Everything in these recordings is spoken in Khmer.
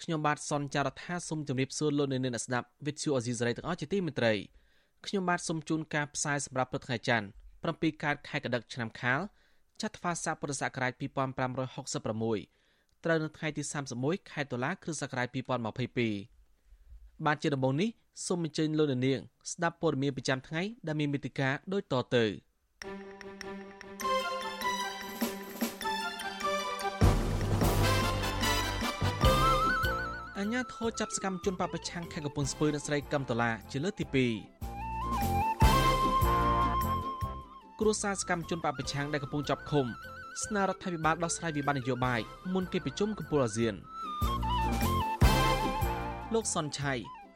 ខ្ញុំបាទសនចាររថាសូមជម្រាបសួរលោកអ្នកនាងស្ដាប់វិទ្យុអេស៊ីសរ៉ៃទាំងអស់ជាទីមេត្រីខ្ញុំបាទសូមជូនការផ្សាយសម្រាប់ព្រឹកថ្ងៃច័ន្ទ7កើតខែកដិកឆ្នាំខាលចត្វាស័កពុរសករាជ2566ត្រូវនៅថ្ងៃទី31ខែតុលាគ្រិស្តសករាជ2022បានជាដំបូងនេះសូមអញ្ជើញលោកអ្នកនាងស្ដាប់ព័ត៌មានប្រចាំថ្ងៃដែលមានមេតិការដូចតទៅ អញ្ញាធរចាប់សកម្មជនបពប្រឆាំងខេត្តកំពង់ស្ពឺអ្នកស្រីកឹមដុល្លារជាលើកទី2គ្រួសារសកម្មជនបពប្រឆាំងដែលកំពុងចាប់ឃុំស្នើរដ្ឋាភិបាលដោះស្រាយវិបត្តិនយោបាយមុនកិច្ចប្រជុំកំពូលអាស៊ានលោកសុនឆៃ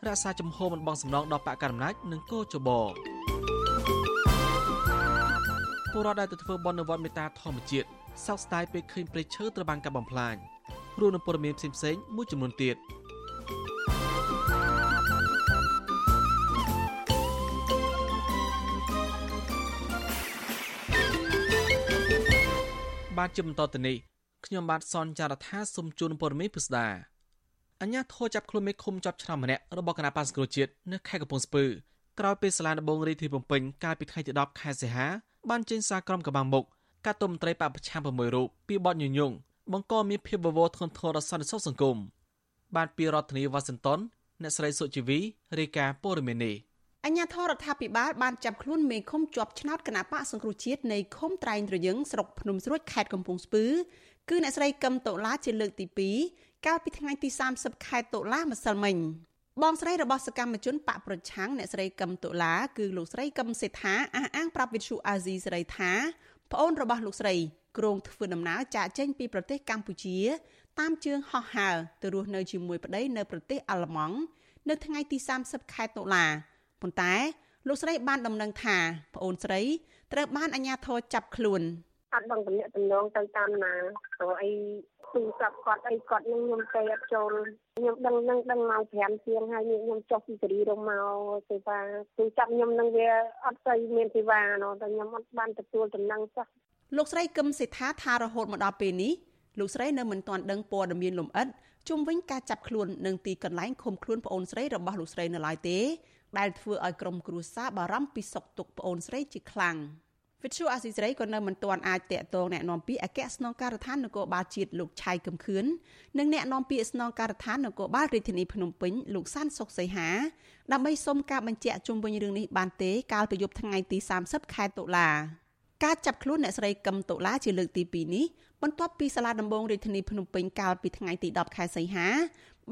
រក្សាជំហរមិនបងសំណងដល់បកកណ្ដាលអំណាចនិងកោចបពលរដ្ឋដែលទៅធ្វើបន់នៅវត្តមេតាធម្មជាតិសោកស្ដាយពេលឃើញព្រៃឈើត្រូវបានកាប់បំផ្លាញ រួមនឹងព័ត៌មានផ្សេងៗមួយចំនួនទៀតបាទជាបន្តទៅនេះខ្ញុំបាទសនចាររថាសូមជូនព័ត៌មានពិស្ដាអញ្ញាធរចាប់ខ្លួនមេឃុំចាប់ឆ្នាំម្នាក់របស់គណៈបាសង្គ្រោះជាតិនៅខេត្តកំពង់ស្ពឺក្រោយពេលសាលាដំបងរាជធានីភ្នំពេញកាលពីថ្ងៃទី10ខែសីហាបានចេញសារក្រមកម្បាំងមុខកាត់ទោសមន្ត្រីបពប្រឆាំង6រូបពីបទញុយញង បង្កមានភាពបវរធ្ងន់ធ្ងរដល់សន្តិសុខសង្គមបានពីរដ្ឋធានីវ៉ាស៊ីនតោនអ្នកស្រីសុជីវីរាយការណ៍ព័ត៌មាននេះអញ្ញាធរដ្ឋាភិបាលបានចាប់ខ្លួនមេឃុំជាប់ឆ្នោតគណៈបកសង្គ្រោះជាតិនៃឃុំត្រែងត្រយឹងស្រុកភ្នំស្រួចខេត្តកំពង់ស្ពឺគឺអ្នកស្រីកឹមតូឡាជាលើកទី2កាលពីថ្ងៃទី30ខែតុលាម្សិលមិញបងស្រីរបស់សកម្មជនបកប្រឆាំងអ្នកស្រីកឹមតុលាគឺលោកស្រីកឹមសេដ្ឋាអះអាងប្រាប់វិទ្យុអាស៊ីសេរីថាប្អូនរបស់លោកស្រី គ្រងធ្វើដំណើរចាកចេញពីប្រទេសកម្ពុជា តាមជើងហោះហើរទៅរស់នៅជាមួយប្តីនៅប្រទេសអាល្លឺម៉ង់នៅថ្ងៃទី30ខែតុលាប៉ុន្តែលោកស្រីបានដំណឹងថាប្អូនស្រីត្រូវបានអាជ្ញាធរចាប់ខ្លួនអត់ដឹងតំណែងតំណងទៅតាមណាព្រោះអីទូរស័ព្ទគាត់អីគាត់នឹងខ្ញុំទៅអត់ចូលខ្ញុំដឹងនឹងដឹងម៉ោង5ជាងហើយខ្ញុំចុះពីសេរីរមកសេវាទូចាប់ខ្ញុំនឹងវាអត់ស្អីមានសេវាណោះតែខ្ញុំអត់បានទទួលដំណឹងសោះ លោកស្រីកឹមសេដ្ឋាថារហូតមកដល់ពេលនេះលោកស្រីនៅមិនទាន់ដឹងព័ត៌មានលម្អិតជុំវិញការចាប់ខ្លួននិងទីកន្លែងឃុំខ្លួនប្អូនស្រីរបស់លោកស្រីនៅឡើយទេដែលធ្វើឲ្យក្រុមគ្រួសារបារម្ភពីសុខទុក្ខប្អូនស្រីជាខ្លាំងវិទ្យុអាស៊ីសេរីក៏នៅមិនទាន់អាចតាក់ទងแนะនាំពាក្យអគ្គស្នងការដ្ឋាននគរបាលជាតិលោកឆៃកឹមខឿននិងแนะនាំពាក្យស្នងការដ្ឋាននគរបាលរាជធានីភ្នំពេញលោកសានសុកសីហាដើម្បីសុំការបញ្ជាក់ជុំវិញរឿងនេះបានទេកាលពីយប់ថ្ងៃទី30ខែតុលា ការចាប់ខ្លួនអ្នកស្រីកឹមតុលាជាលើកទី2នេះបន្ទាប់ពីសាលាដំបងរាជធានីភ្នំពេញកាលពីថ្ងៃទី10ខែសីហា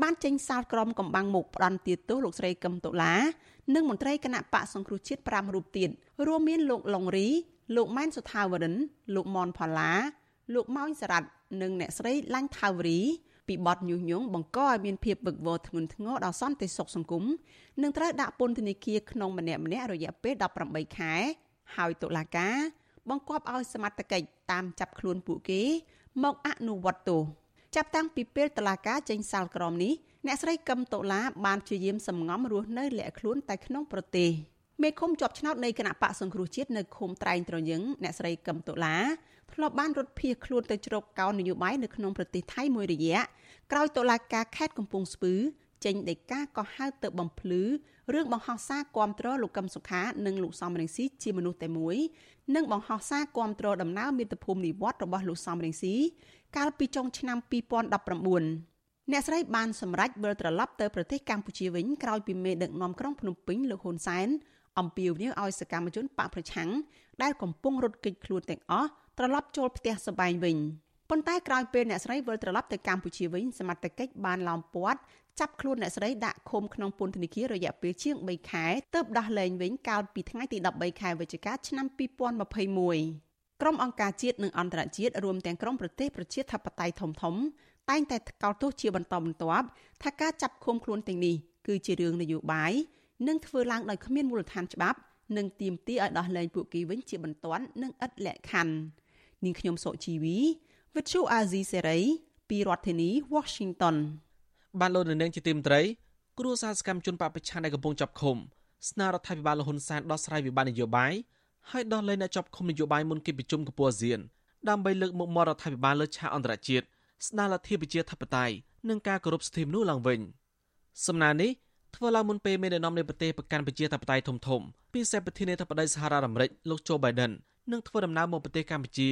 បានចេញសាលក្រមកំបាំងមុខផ្ដន់ទាទោសលោកស្រីកឹមតុលានិងមន្ត្រីគណៈបកសង្គ្រោះជាតិ5រូបទៀតរួមមានលោកឡុងរីលោកម៉ែនសុថាវរិន លោកមនផល្លា លោកម៉ោញសរ៉ាត់និងអ្នកស្រីឡាញ់ថាវរីពីបទញុះញង់បង្កឲ្យមានភាពវឹកវរធ្ងន់ធ្ងរដល់សន្តិសុខសង្គមនិងត្រូវដាក់ពន្ធនាគារក្នុងម្នាក់ម្នាក់រយៈពេល18ខែ ហើយតុលាការ បង្គាប់ឲ្យសមត្ថកិច្ចតាមចាប់ខ្លួនពួកគេ មកអនុវត្តទោសចាប់តាំងពីពេលតឡាការចេញសាលក្រមនេះអ្នកស្រីកឹមតូឡាបានព្យាយាមសម្ងំរស់នៅលាក់ខ្លួនតែក្នុងប្រទេសមេឃុំជាប់ឆ្នោតនៃគណៈបកសង្គ្រោះជាតិនៅឃុំត្រែងត្រយឹងអ្នកស្រីកឹមតូឡាធ្លាប់បានរត់ភៀសខ្លួនទៅជ្រកកោននយោបាយនៅក្នុងប្រទេសថៃមួយរយៈក្រោយតុលាការខេត្តកំពង់ស្ពឺចេញដីកាក៏ហៅទៅបំភ្លឺរឿងបង្ហោះសារគាំទ្រលោកកឹមសុខានិងលោកសំរងស៊ីជាមនុស្សតែមួយ និងបង្ហោះសារគាំទ្រដំណើរមាតុភូមិនិវត្តរបស់លោកសំរងស៊ីកាលពីចុងឆ្នាំ2019អ្នកស្រីបានសម្រេចវិលត្រឡប់ទៅប្រទេសកម្ពុជាវិញក្រោយពីមេដឹកនាំក្រុងភ្នំពេញលោកហ៊ុនសែនអំពាវនាវឲ្យសកម្មជនបកប្រឆាំងដែលកំពុងរត់គេចខ្លួនទាំងអស់ត្រឡប់ចូលផ្ទះសបែងវិញប៉ុន្តែក្រោយពេលអ្នកស្រីវិលត្រឡប់ទៅកម្ពុជាវិញសមត្ថកិច្ចបានឡោមព័ទ្ធ ចាប់ខ្លួនអ្នកស្រីដាក់ឃុំក្នុងពន្ធនាគាររយៈពេលជាង3ខែទើបដោះលែងវិញកាលពីថ្ងៃទី13ខែវិច្ឆិកាឆ្នាំ2021ក្រុមអង្គការជាតិនិងអន្តរជាតិរួមទាំងក្រុមប្រទេសប្រជាធិបតេយ្យធំៗតែងតែកោតទោសជាបន្តបន្ទាប់ថាការចាប់ឃុំខ្លួនទាំងនេះគឺជារឿងនយោបាយនិងធ្វើឡើងដោយគ្មានមូលដ្ឋានច្បាប់និងទាមទារឲ្យដោះលែងពួកគេវិញជាបន្ទាន់និងឥតលក្ខខណ្ឌនាងខ្ញុំសុជីវីវិទ្យុអាស៊ីសេរីពីរដ្ឋធានី Washington បានលោកនាងជាទីមត្រីគ្រួសារសកម្មជនបពប្រឆាំងដែលកំពុងចាប់ឃុំស្នើរដ្ឋាភិបាលលហ៊ុនសែនដោះស្រាយវិបត្តិនយោបាយហើយដោះលែងអ្នកជាប់ឃុំនយោបាយមុនកិច្ចប្រជុំកំពូលអាស៊ានដើម្បីលើកមុខមាត់រដ្ឋាភិបាលលើឆាកអន្តរជាតិស្ដារលទ្ធិប្រជាធិបតេយ្យនិងការគោរពសិទ្ធិមនុស្សឡើងវិញសំណើនេះធ្វើឡើងមុនពេលមេដឹកនាំនៃប្រទេសប្រកាន់ប្រជាធិបតេយ្យធំធំពិសេសប្រធានាធិបតីសហរដ្ឋអាមេរិកលោកโจ Biden នឹងធ្វើដំណើរមកប្រទេសកម្ពុជា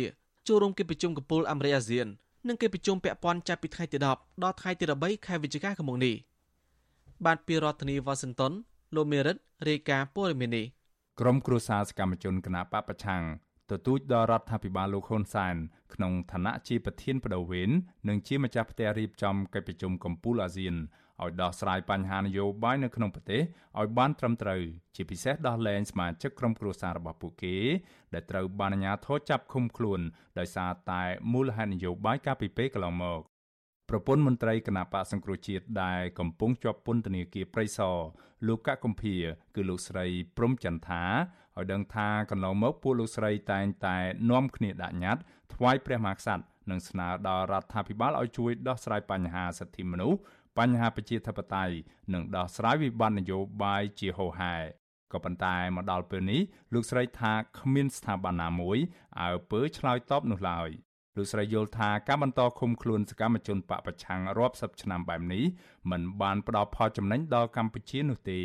ចូលរួមកិច្ចប្រជុំកំពូលអាមេរិកអាស៊ាន និងកិច្ចប្រជុំពាក់ព័ន្ធចាប់ពីថ្ងៃទី10ដល់ថ្ងៃទី13ខែវិច្ឆិកាឆ្នាំនេះបានពីរដ្ឋធានីវ៉ាស៊ីនតោនលោកមេរិតរាយការណ៍ព័ត៌មាននេះក្រុមគ្រួសារសកម្មជនគណបកប្រឆាំងទទូចដល់រដ្ឋាភិបាលលោកហ៊ុនសែនក្នុងឋានៈជាប្រធានបដូវវេននិងជាម្ចាស់ផ្ទះរៀបចំកិច្ចប្រជុំកំពូលអាស៊ាន ឲ្យដោះស្រាយបញ្ហានយោបាយនៅក្នុងប្រទេសឲ្យបានត្រឹមត្រូវជាពិសេសដោះលែងសមាជិកក្រុមគ្រួសាររបស់ពួកគេ ដែលត្រូវបានអាជ្ញាធរចាប់ឃុំខ្លួនដោយសារតែមូលហេតុនយោបាយកាលពីពេលកន្លងមកប្រពន្ធមន្ត្រីគណៈបកសង្គ្រោះជាតិដែលកំពុងជាប់ពន្ធនាគារព្រៃសរលោកកកុម្ភាគឺលោកស្រីព្រំចន្ទថាឲ្យដឹងថាកន្លងមកពួកលោកស្រីតែងតែនាំគ្នាដាក់ញត្តិថ្វាយព្រះមហាក្សត្រនិងស្នើដល់រដ្ឋាភិបាលឲ្យជួយដោះស្រាយបញ្ហាសិទ្ធិមនុស្ស បញ្ហាប្រជាធិបតេយ្យនិងដោះស្រាយវិបត្តិនយោបាយជាហូរហែក៏ប៉ុន្តែមកដល់ពេលនេះលោកស្រីថាគ្មានស្ថាប័នណាមួយអើពើឆ្លើយតបនោះឡើយលោកស្រីយល់ថាការបន្តឃុំខ្លួនសកម្មជនបពប្រឆាំងរាប់សិបឆ្នាំបែបនេះมันបានផ្ដល់ផលចំណេញដល់កម្ពុជានោះទេ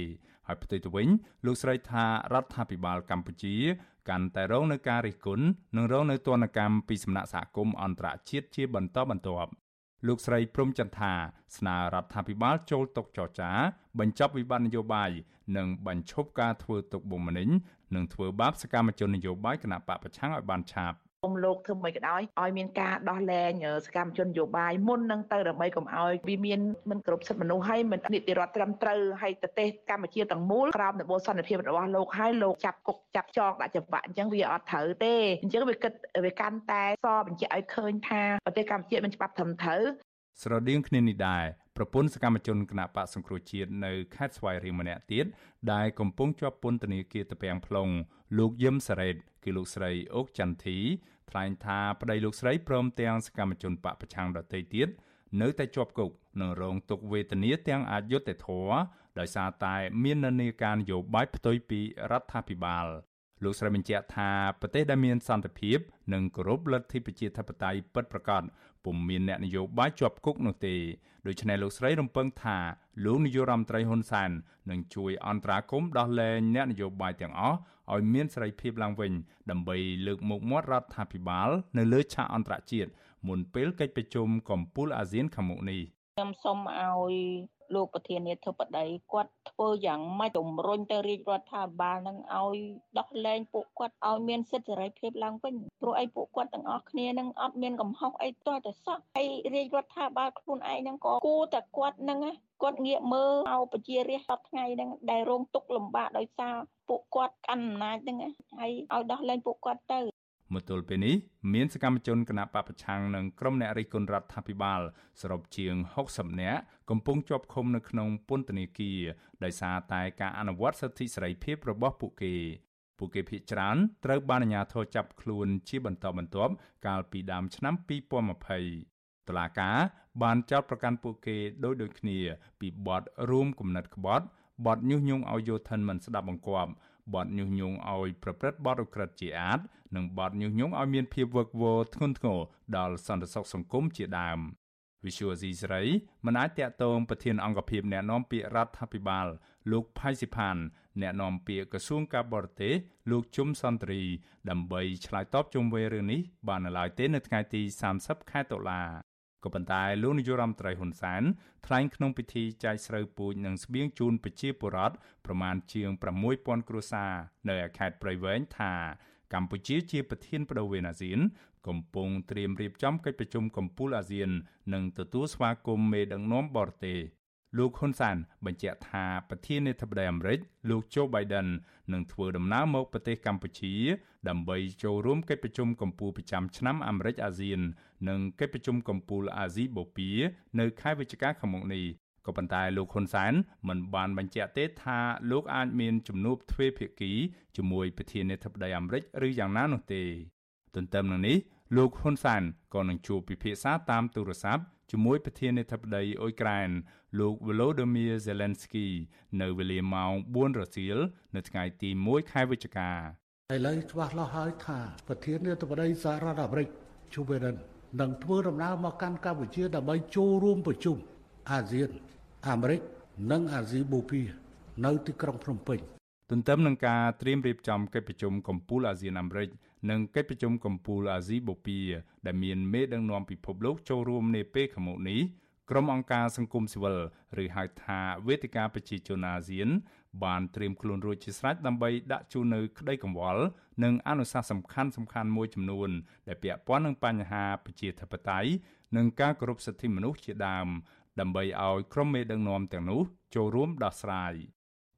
ហើយផ្ទុយទៅវិញលោកស្រីថារដ្ឋាភិបាលកម្ពុជាកាន់តែរងនឹងការរិះគន់និងរងនៅទណ្ឌកម្មពីសំណាក់សហគមន៍អន្តរជាតិជាបន្តបន្ទាប់ លោកស្រីព្រំចន្ទថាស្នើរដ្ឋាភិបាលចូលតុចរចា បញ្ចប់វិបត្តិនយោបាយនិងបញ្ឈប់ការធ្វើទុកបុកម្នេញនិងធ្វើបាបសកម្មជននយោបាយគណៈបកប្រឆាំងឲ្យបានឆាប់ គុំលោកធ្វើមិនក៏ដោយឲ្យមានការដោះលែងសកម្មជននយោបាយមុននឹងទៅដើម្បីកុំឲ្យវាមានមិនគ្រប់សិទ្ធិមនុស្សហើយមិននីតិរដ្ឋត្រឹមត្រូវហើយប្រទេសកម្ពុជាទាំងមូលក្រោមដំបូលសន្តិភាពរបស់លោកហើយលោកចាប់គុកចាប់ចងដាក់ច្បាប់អញ្ចឹងវាអត់ត្រូវទេអញ្ចឹងវាគិតវាកាន់តែសបញ្ជាក់ឲ្យឃើញថាប្រទេសកម្ពុជាមានច្បាប់ត្រឹមត្រូវស្រដៀងគ្នានេះដែរ ប្រពន្ធសកម្មជនគណៈបកសង្គ្រោះជាតិនៅខេត្តស្វាយរៀងម្នាក់ទៀតដែលកំពុងជាប់ពន្ធនាគារតាពាំង plong លោកយឹមសារ៉េតគឺលោកស្រីអុកចន្ទធីថ្លែងថាប្តីលោកស្រីព្រមទាំងសកម្មជនបកប្រឆាំងដទៃទៀតនៅតែជាប់គុកនិងរងទុក្ខវេទនាទាំងអយុត្តិធម៌ដោយសារតែមាននានាការនយោបាយផ្ទុយពីរដ្ឋាភិបាលលោកស្រីបញ្ជាក់ថាប្រទេសដែលមានសន្តិភាពនិងគោរពលទ្ធិប្រជាធិបតេយ្យពិតប្រាកដ ពុំមានអ្នកនយោបាយជាប់គុកនោះទេដូច្នេះលោកស្រីរំពឹងថាលោកនាយករដ្ឋមន្ត្រីហ៊ុនសែននឹងជួយអន្តរាគមន៍ដោះលែងអ្នកនយោបាយទាំងអស់ឲ្យមានសេរីភាពឡើងវិញ ដើម្បីលើកមុខមាត់រដ្ឋាភិបាល នៅលើឆាកអន្តរជាតិមុនពេលកិច្ចប្រជុំកំពូលអាស៊ានខាងមុខនេះ ខ្ញុំសូមឲ្យលោកប្រធានាធិបតីគាត់ធ្វើយ៉ាងម៉េចជំរុញទៅរាជរដ្ឋាភិបាលនឹងឲ្យដោះលែងពួកគាត់ឲ្យមានសិទ្ធិសេរីភាពឡើងវិញព្រោះអីពួកគាត់ទាំងអស់គ្នានឹងអត់មានកំហុសអីទាល់តែសោះហើយរាជរដ្ឋាភិបាលខ្លួនឯងនឹងក៏គួរតែគាត់នឹងគាត់ងាកមើលឲ្យប្រជារាស្ត្រសពថ្ងៃហ្នឹងដែលរងទុក្ខលំបាកដោយសារពួកគាត់កាន់អំណាចហ្នឹងហើយឲ្យដោះលែងពួកគាត់ទៅ មកទល់ពេលនេះមានសកម្មជនគណបកប្រឆាំងនិងក្រុមអ្នករិះគន់រដ្ឋាភិបាលសរុបជាង60នាក់កំពុងជាប់ឃុំនៅក្នុងពន្ធនាគារដោយសារតែការអនុវត្តសិទ្ធិសេរីភាពរបស់ពួកគេពួកគេភ័យច្រើនត្រូវបានអាជ្ញាធរចាប់ខ្លួនជាបន្តបន្ទាប់កាលពីដើមឆ្នាំ2020តុលាការបានចោទប្រកាន់ពួកគេដោយដូចគ្នាពីបទរួមគំនិតក្បត់បទញុះញង់ឲ្យយោធិនមិនស្ដាប់បង្គាប់ បទញុះញង់ឲ្យប្រព្រឹត្តបទឧក្រិដ្ឋជាអាតនិងបទញុះញង់ឲ្យមានភាពវឹកវរធ្ងន់ធ្ងរដល់សន្តិសុខសង្គមជាដើម Visual C ស្រីមិនអាចតាក់ទងប្រធានអង្គភិបអ្នកណែនាំពាក្យរដ្ឋាភិបាល លោកផៃស៊ីផានអ្នកនាំពាក្យក្រសួងការបរទេសលោកជុំសន្ទ្រី ដើម្បីឆ្លើយតបជុំវិញរឿងនេះបាននៅឡើយទេនៅថ្ងៃទី30ខែតុលា ក៏ប៉ុន្តែលោកនាយករដ្ឋមន្ត្រីហ៊ុនសែនថ្លែងក្នុងពិធីចែកស្រូវពូជនិងស្បៀងជូនប្រជាពលរដ្ឋប្រមាណជាង6000គ្រួសារនៅខេត្តព្រៃវែងថាកម្ពុជាជាប្រធានបដូវវេនអាស៊ាន កំពុងត្រៀមរៀបចំកិច្ចប្រជុំកំពូលអាស៊ាន និងទទួលស្វាគមន៍មេដឹកនាំបរទេស លោកហ៊ុនសានបញ្ជាក់ថាប្រធានាធិបតីអាមេរិកលោកโจ Biden នឹងធ្វើដំណើរមកប្រទេសកម្ពុជា ដើម្បីចូលរួមកិច្ចប្រជុំកំពូលប្រចាំឆ្នាំអាមេរិកអាស៊ាន និងកិច្ចប្រជុំកំពូលអាស៊ីបូព៌ានៅខែវិច្ឆិកាខាងមុខនេះក៏ប៉ុន្តែលោកហ៊ុនសែនមិនបានបញ្ជាក់ទេថាលោកអាចមានជំនួបទ្វេភាគីជាមួយប្រធានាធិបតីអាមេរិកឬយ៉ាងណានោះទេទន្ទឹមនឹងនេះលោកហ៊ុនសែនក៏នឹងជួបពិភាក្សាតាមទូរស័ព្ទជាមួយប្រធានាធិបតីអ៊ុយក្រែន លោក Volodymyr Zelensky នៅវេលាម៉ោង4រសៀលនៅថ្ងៃទី1ខែវិច្ឆិកាឥឡូវច្បាស់លាស់ហើយថាប្រធានាធិបតីសហរដ្ឋអាមេរិក Joe Biden នឹងធ្វើដំណើរមកកាន់កម្ពុជាដើម្បីចូលរួមប្រជុំអាស៊ានអាមេរិកនិងអាស៊ីបូព៌ានៅទីក្រុងភ្នំពេញទន្ទឹមនឹងការត្រៀមរៀបចំកិច្ចប្រជុំកំពូលអាស៊ានអាមេរិកនិងកិច្ចប្រជុំកំពូលអាស៊ីបូព៌ាដែលមានមេដឹកនាំពិភពលោកចូលរួមនាពេលខាងមុខនេះ ក្រុមអង្គការសង្គមស៊ីវិលឬហៅថាវេទិកាប្រជាជនអាស៊ាន បានត្រៀមខ្លួនរួចជាស្រេចដើម្បីដាក់ជូននៅក្តីកង្វល់និងអនុសាសន៍សំខាន់សំខាន់មួយចំនួន ដែលពាក់ព័ន្ធនឹងបញ្ហាប្រជាធិបតេយ្យនិងការគោរពសិទ្ធិមនុស្សជាដើម ដើម្បីឲ្យក្រុមមេដឹកនាំទាំងនោះចូលរួមដោះស្រាយ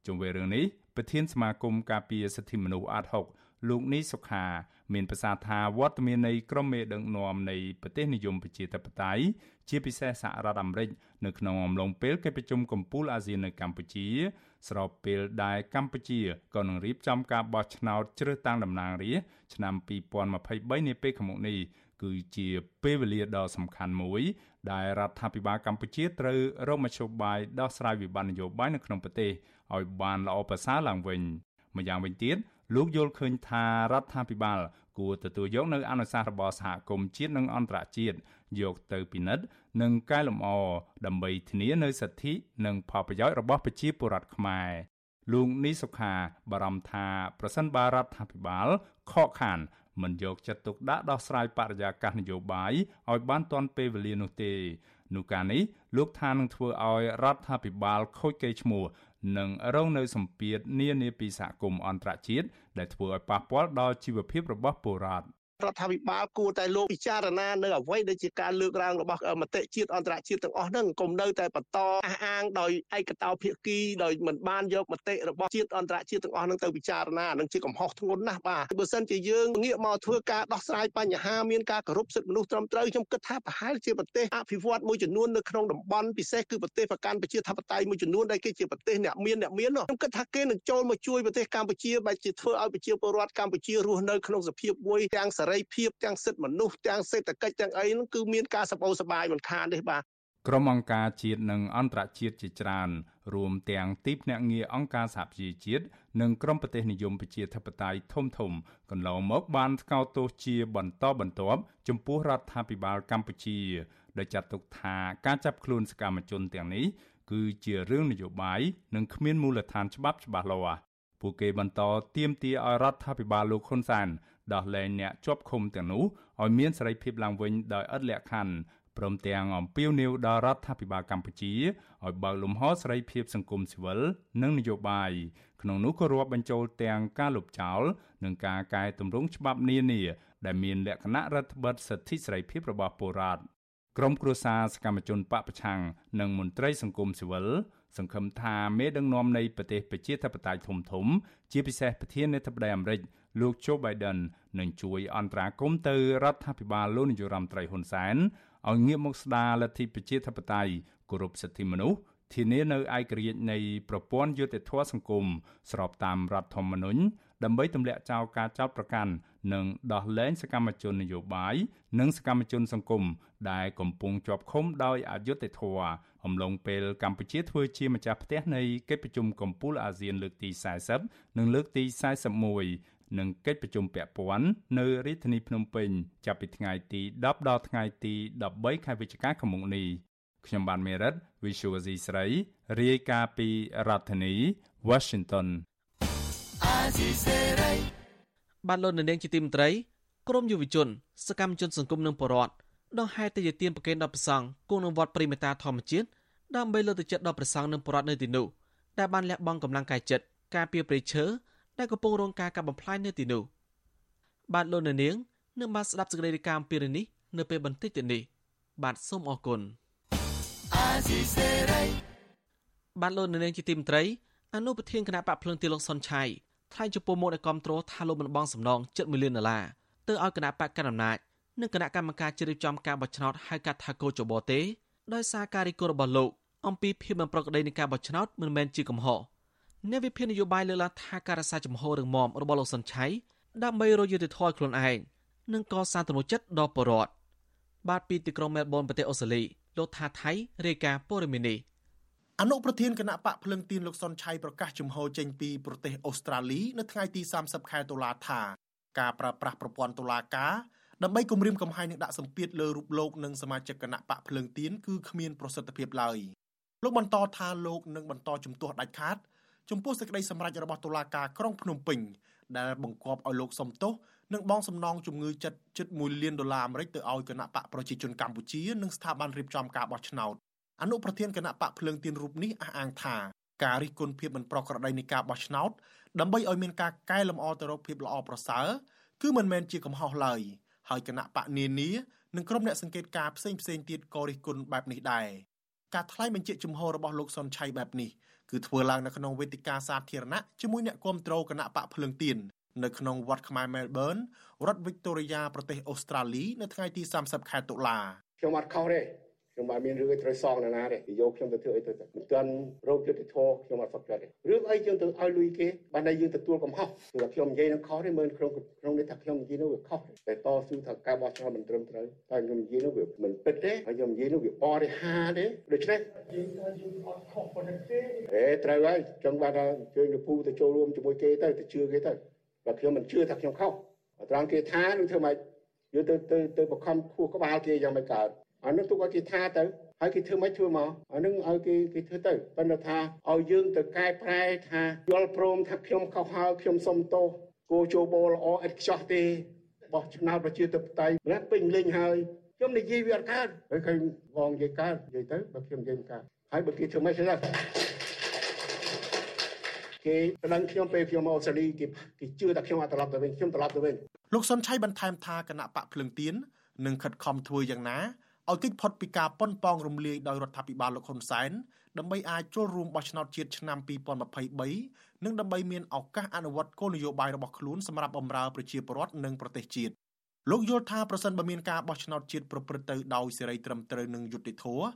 ជុំវិញរឿងនេះ ប្រធានសមាគមការពារសិទ្ធិមនុស្សអាត6លោកនីសុខា មានប្រសាសន៍ថាវត្តមាននៃក្រុមមេដឹកនាំនៃប្រទេសនិយមប្រជាធិបតេយ្យជាពិសេសសហរដ្ឋអាមេរិកនៅក្នុងអំឡុងពេលកិច្ចប្រជុំកំពូលអាស៊ាននៅកម្ពុជា ស្របពេលដែលកម្ពុជាក៏នឹងរៀបចំការបោះឆ្នោតជ្រើសតាំងតំណាងរាស្ត្រឆ្នាំ2023នាពេលខាងមុខនេះគឺជាពេលវេលាដ៏សំខាន់មួយ ដែលរដ្ឋាភិបាលកម្ពុជាត្រូវរកមធ្យោបាយដោះស្រាយវិបត្តិនយោបាយនៅក្នុងប្រទេស ឲ្យបានល្អប្រសើរឡើងវិញម្យ៉ាងវិញទៀតលោកយល់ឃើញថារដ្ឋាភិបាលគួរទទួលយកនៅអនុសាសន៍របស់សហគមន៍ជាតិនិងអន្តរជាតិយកទៅពិនិត្យនិងកែលម្អដើម្បីធានានូវសិទ្ធិនិងផលប្រយោជន៍របស់ប្រជាពលរដ្ឋខ្មែរលោកនីសុខាបារម្ភថាប្រសិនបើរដ្ឋាភិបាលខកខានមិនយកចិត្តទុកដាក់ដោះស្រាយបរិយាកាសនយោបាយឲ្យបានទាន់ពេលវេលានោះទេនោះការនេះលោកថានឹងធ្វើឲ្យរដ្ឋាភិបាលខូចកេរ្តិ៍ឈ្មោះ និងរងនៅសម្ពាធនានាពីសហគមន៍អន្តរជាតិដែលធ្វើឲ្យប៉ះពាល់ដល់ជីវភាពរបស់ពលរដ្ឋ រដ្ឋាភិបាលគួរតែលោកពិចារណានៅអ្វីដែលជាការលើកឡើងរបស់មតិជាតិអន្តរជាតិទាំងអស់ហ្នឹងកុំនៅតែបន្តអះអាងដោយឯកតោភាគីដោយមិនបានយកមតិរបស់ជាតិអន្តរជាតិទាំងអស់ហ្នឹងទៅពិចារណានឹងជាកំហុសធ្ងន់ណាស់បាទបើសិនជាយើងងាកមកធ្វើការដោះស្រាយបញ្ហាមានការគោរពសិទ្ធិមនុស្សត្រឹមត្រូវខ្ញុំគិតថាប្រហែលជាប្រទេសអភិវឌ្ឍមួយចំនួននៅក្នុងតំបន់ពិសេសគឺប្រទេសប្រកាន់ប្រជាធិបតេយ្យមួយចំនួនដែលគេជាប្រទេសអ្នកមានអ្នកមានខ្ញុំគិតថាគេនឹងចូលមកជួយប្រទេសកម្ពុជាបែរជាធ្វើឲ្យប្រជាពលរដ្ឋកម្ពុជារស់នៅក្នុងសភាពមួយទាំងសេរីភាពទាំងសិទ្ធិមនុស្សទាំងសេដ្ឋកិច្ចទាំងអីហ្នឹងគឺមានការសបោសបាយមិនខានទេបាទក្រុមអង្គការជាតិនិងអន្តរជាតិជាច្រើន រួមទាំងទីភ្នាក់ងារអង្គការសហប្រជាជាតិនិងក្រុមប្រទេសនិយមប្រជាធិបតេយ្យធំធំកន្លងមកបានថ្កោលទោសជាបន្តបន្ទាប់ចំពោះរដ្ឋាភិបាលកម្ពុជាដោយចាត់ទុកថាការចាប់ខ្លួនសកម្មជនទាំងនេះគឺជារឿងនយោបាយនិងគ្មានមូលដ្ឋានច្បាប់ច្បាស់លាស់ពួកគេបន្តទាមទារឲ្យរដ្ឋាភិបាលលោកហ៊ុនសែន ដោះលែងអ្នកជាប់ឃុំទាំងនោះឲ្យមានសេរីភាពឡើងវិញដោយឥតលក្ខខណ្ឌព្រមទាំងអំពាវនាវដល់រដ្ឋាភិបាលកម្ពុជាឲ្យបើកលំហសេរីភាពសង្គមស៊ីវិលនិងនយោបាយក្នុងនោះក៏រាប់បញ្ចូលទាំងការលុបចោលនិងការកែតម្រង់ច្បាប់នានាដែលមានលក្ខណៈរដ្ឋបិទសិទ្ធិសេរីភាពរបស់ពលរដ្ឋក្រមគ្រួសារសកម្មជនបពប្រឆាំងនិងមន្ត្រីសង្គមស៊ីវិលសង្ឃឹមថាមេដឹកនាំនៃប្រទេសប្រជាធិបតេយ្យធំធំជាពិសេសប្រធានាធិបតីអាមេរិក លោក Joe Biden នឹងជួយអន្តរាគមន៍ទៅរដ្ឋាភិបាលលោកនាយរដ្ឋមន្ត្រីហ៊ុនសែនឲ្យងាកមកស្ដារលទ្ធិប្រជាធិបតេយ្យគោរពសិទ្ធិមនុស្សធានានៅឯករាជ្យនៃប្រព័ន្ធយុត្តិធម៌សង្គមស្របតាមរដ្ឋធម្មនុញ្ញដើម្បីទម្លាក់ចោលការចោទប្រកាន់និងដោះលែងសកម្មជននយោបាយនិងសកម្មជនសង្គមដែលកំពុងជាប់ឃុំដោយអយុត្តិធម៌អំឡុងពេលកម្ពុជាធ្វើជាម្ចាស់ផ្ទះនៃកិច្ចប្រជុំកំពូលអាស៊ានលើកទី40និងលើកទី41 និងកិច្ចប្រជុំពាក់ព័ន្ធនៅរាជធានីភ្នំពេញចាប់ពីថ្ងៃទី10ដល់ថ្ងៃទី13ខែវិច្ឆិកាឆ្នាំនេះខ្ញុំបានមេរិត Visual C ស្រីរាយការណ៍ពីរដ្ឋធានី Washington បានលោកនាងជាទីមត្រីក្រមយុវជន សកម្មជនសង្គមនិងបរដ្ឋដងហែតយទានប្រកេនដល់ប្រសង់គង់នឹងវត្តព្រៃមេតាធម្មជាតិដើម្បីលើកទឹកចិត្តដល់ប្រសង់និងបរដ្ឋនៅទីនោះដែលបានលះបង់កម្លាំងកាយចិត្តការពារព្រៃឈើ ដែលកំពុងរងការកាប់បំផ្លាញនៅទីនោះបាទលោកនាងនឹងបានស្ដាប់សេចក្តីរាយការណ៍អំពីរឿងនេះនៅពេលបន្តិចទៀតនេះបាទសូមអរគុណបានលោកនៅនាងជាទីមត្រីអនុប្រធានគណៈបកភ្លឹងទីលោកសុនឆៃថ្លែងចំពោះមុខនៃគាំទ្រថាលោកមិនបងសំណង7លានដុល្លារទៅឲ្យគណៈបកកណ្ដាលអំណាចនិងគណៈកម្មការជ្រៀបចំការបោះឆ្នោតហៅកាត់ថាកោចបទេដោយសារការរីករបស់លោកអំពីភាពមិនប្រក្រតីនៃការបោះឆ្នោតមិនមែនជាកំហុស អ្នកវិភាគនយោបាយលើកឡើងថាការរក្សាចំហររឹងមាំរបស់លោកសុនឆៃដើម្បីរយុទ្ធធរខ្លួនឯងនិងកសាងទំនុកចិត្តដល់ប្រជាពលរដ្ឋបាទពីទីក្រុងមែលប៊នប្រទេសអូស្ត្រាលីលោកថាថៃរាយការណ៍ព័ត៌មាននេះអនុប្រធានគណៈបកភ្លឹងទៀនលោកសុនឆៃប្រកាសជំហរចេញពីប្រទេសអូស្ត្រាលីនៅថ្ងៃទី30ខែតុលាថាការប្រើប្រាស់ប្រព័ន្ធតុលាការដើម្បីគម្រាមកំហែងនិងដាក់សម្ពាធលើរូបលោកនិងសមាជិកគណៈបកភ្លើងទៀនគឺគ្មានប្រសិទ្ធភាពឡើយលោកបន្តថាលោកនឹងបន្តជំទាស់ដាច់ខាត ចំពោះសេចក្តីសម្រេចរបស់តុលាការក្រុងភ្នំពេញដែលបង្គាប់ឲ្យលោកសំទោសនិងបងសំណងជំងឺចិត្តជិត1លានដុល្លារអាមេរិកទៅឲ្យគណៈបកប្រជាជនកម្ពុជានិងស្ថាប័នរៀបចំការបោះឆ្នោតអនុប្រធានគណៈបកភ្លើងទៀនរូបនេះអះអាងថាការរិះគន់ភាពមិនប្រក្រតីនៃការបោះឆ្នោតដើម្បីឲ្យមានការកែលម្អទៅរកភាពល្អប្រសើរគឺមិនមែនជាកំហុសឡើយហើយគណៈបកនានានិងក្រុមអ្នកសង្កេតការផ្សេងផ្សេងទៀតក៏រិះគន់បែបនេះដែរការថ្លែងបញ្ជាក់ជំហររបស់លោកសុនឆៃបែបនេះ គឺធ្វើឡើងនៅក្នុងវេទិកាសាធារណៈជាមួយអ្នកគាំទ្រគណៈបកភ្លើងទៀននៅក្នុងវត្តខ្មែរ Melbourne រដ្ឋ Victoria ប្រទេសអូស្ត្រាលី នៅថ្ងៃទី30ខែតុលាខ្ញុំអត់ខុសទេ ខ្ញុំបានមានរឿងអីត្រូវសងណាណាទេយកខ្ញុំទៅធ្វើអីទៅមិនទាន់រោគយុទ្ធធរខ្ញុំអត់សុខចិត្តទេរឿងអីយើងទៅឲ្យលុយគេបានតែយើងទទួលកំហុសគឺថាខ្ញុំនិយាយនឹងខុសទេមើលក្នុងក្នុងនេះថាខ្ញុំនិយាយនោះវាខុសតែតស៊ូថាការបោះឆ្នោតមិនត្រឹមត្រូវតែខ្ញុំនិយាយនោះវាមិនពិតទេហើយខ្ញុំនិយាយនោះវាបរិហាទេដូច្នេះយើងថាយើងអត់ខុសប៉ុណ្ណឹងទេអេត្រូវហើយចង់បានថាជើញលពូទៅចូលរួមជាមួយគេទៅទៅជឿគេទៅបើខ្ញុំមិនជឿថាខ្ញុំខុសត្រង់គេថានឹងធ្វើម៉េចយើងទៅទៅទៅបខំខួរក្បាលគេយ៉ាងមិនកើត អានោះទុកឲ្យគេថាទៅហើយគេធ្វើមិនធ្វើមកអានឹងឲ្យគេគេធ្វើទៅប៉ុន្តែថាឲ្យយើងទៅកែប្រែថាយល់ព្រមថាខ្ញុំខុសហើយខ្ញុំសុំទោសគោជោបោល្អឥតខ្ចោះទេបោះឆ្នោតប្រជាធិបតេយ្យណាពេញលេញហើយខ្ញុំនិយាយវាអត់កើតហើយឃើញបងនិយាយកើតនិយាយទៅបើខ្ញុំនិយាយមិនកើតហើយបើគេធ្វើមិនទៅគេប្តឹងខ្ញុំពេលខ្ញុំមកអូស្ត្រាលីគេគេជឿថាខ្ញុំអត់ត្រឡប់ទៅវិញខ្ញុំត្រឡប់ទៅវិញលោកសុនឆៃបន្ថែមថាគណៈបកភ្លឹងទៀននឹងខិតខំធ្វើយ៉ាងណា ឲ្យគេចផុតពីការប៉ុនប៉ងរំលាយដោយរដ្ឋាភិបាលលោកហ៊ុនសែនដើម្បីអាចចូលរួមបោះឆ្នោតជាតិឆ្នាំ2023និងដើម្បីមានឱកាសអនុវត្តគោលនយោបាយរបស់ខ្លួនសម្រាប់បម្រើប្រជាពលរដ្ឋនិងប្រទេសជាតិលោកយល់ថាប្រសិនបើមានការបោះឆ្នោតជាតិប្រព្រឹត្តទៅដោយសេរីត្រឹមត្រូវនិងយុត្តិធម៌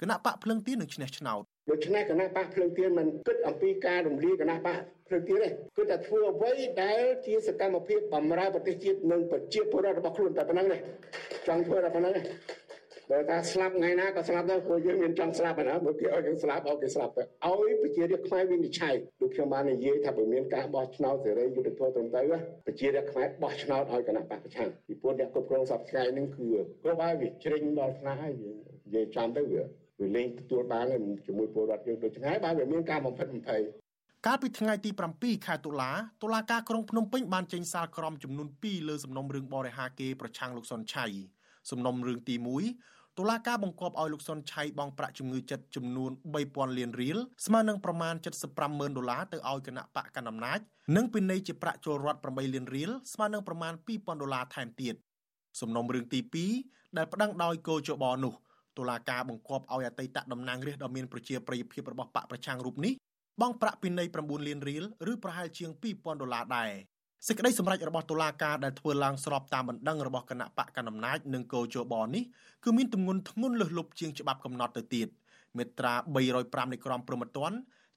គណៈបកភ្លឹងទៀននឹងឈ្នះឆ្នោតដូច្នេះគណៈបកភ្លើងទៀនមិនគិតអំពីការរំលាយគណៈបកភ្លើងទៀនទេគឺតែធ្វើអ្វីដែលជាសកម្មភាពបម្រើប្រទេសជាតិនិងប្រជាពលរដ្ឋរបស់ខ្លួនតែប៉ុណ្្នឹងទេចង់ធ្វើតែប៉ុណ្្នឹងទេ បើថាស្លាប់ថ្ងៃណាក៏ស្លាប់ដែរព្រោះយើងមានចង់ស្លាប់ណាបើគេឲ្យយើងស្លាប់ឲ្យគេស្លាប់ទៅឲ្យប្រជារាស្ត្រខ្មែរវិនិច្ឆ័យដូចខ្ញុំបាននិយាយថាបើមានការបោះឆ្នោតសេរីយុត្តិធម៌ត្រឹមត្រូវប្រជារាស្ត្រខ្មែរបោះឆ្នោតឲ្យគណៈបកប្រឆាំងពីព្រោះអ្នកគ្រប់គ្រងសពថ្ងៃនឹងគឺគ្រប់ហើយវាជ្រិញដល់ថ្នាក់ហើយនិយាយចាំទៅវាវាលេងទទួលបានជាមួយពលរដ្ឋយើងដូចថ្ងៃបើវាមានការបំផិតបំភ័យកាលពីថ្ងៃទី7ខែតុលាតុលាការក្រុងភ្នំពេញបានចេញសាលក្រមចំនួន2លើសំណុំរឿងបរិហាគេប្រឆាំងលោកសុនឆៃសំណុំរឿងទី1 តុលាការបង្គាប់ឲ្យលោកសុនឆៃបង់ប្រាក់ជំងឺចិត្តចំនួន3000លានរៀលស្មើនឹងប្រមាណ750,000ដុល្លារទៅឲ្យគណៈបកកណ្ដាលអំណាចនិងពិន័យជាប្រាក់ចូលរដ្ឋ8លានរៀលស្មើនឹងប្រមាណ2000ដុល្លារថែមទៀតសំណុំរឿងទី2ដែលប្តឹងដោយកោជបនោះតុលាការបង្គាប់ឲ្យអតីតតំណាងរាស្ត្រដ៏មានប្រជាប្រិយភាពរបស់បកប្រឆាំងរូបនេះបង់ប្រាក់ពិន័យ9លានរៀលឬប្រហែលជាង2000ដុល្លារដែរ សេចក្តីសម្រេចរបស់តុលាការដែលធ្វើឡើងស្របតាមបណ្ដឹងរបស់គណៈបកកណ្ដាលអំណាចនិងកោជបនេះគឺមានទម្ងន់ធ្ងន់លើសលប់ជាងច្បាប់កំណត់ទៅទៀតមាត្រា305នៃក្រមព្រហ្មទណ្ឌ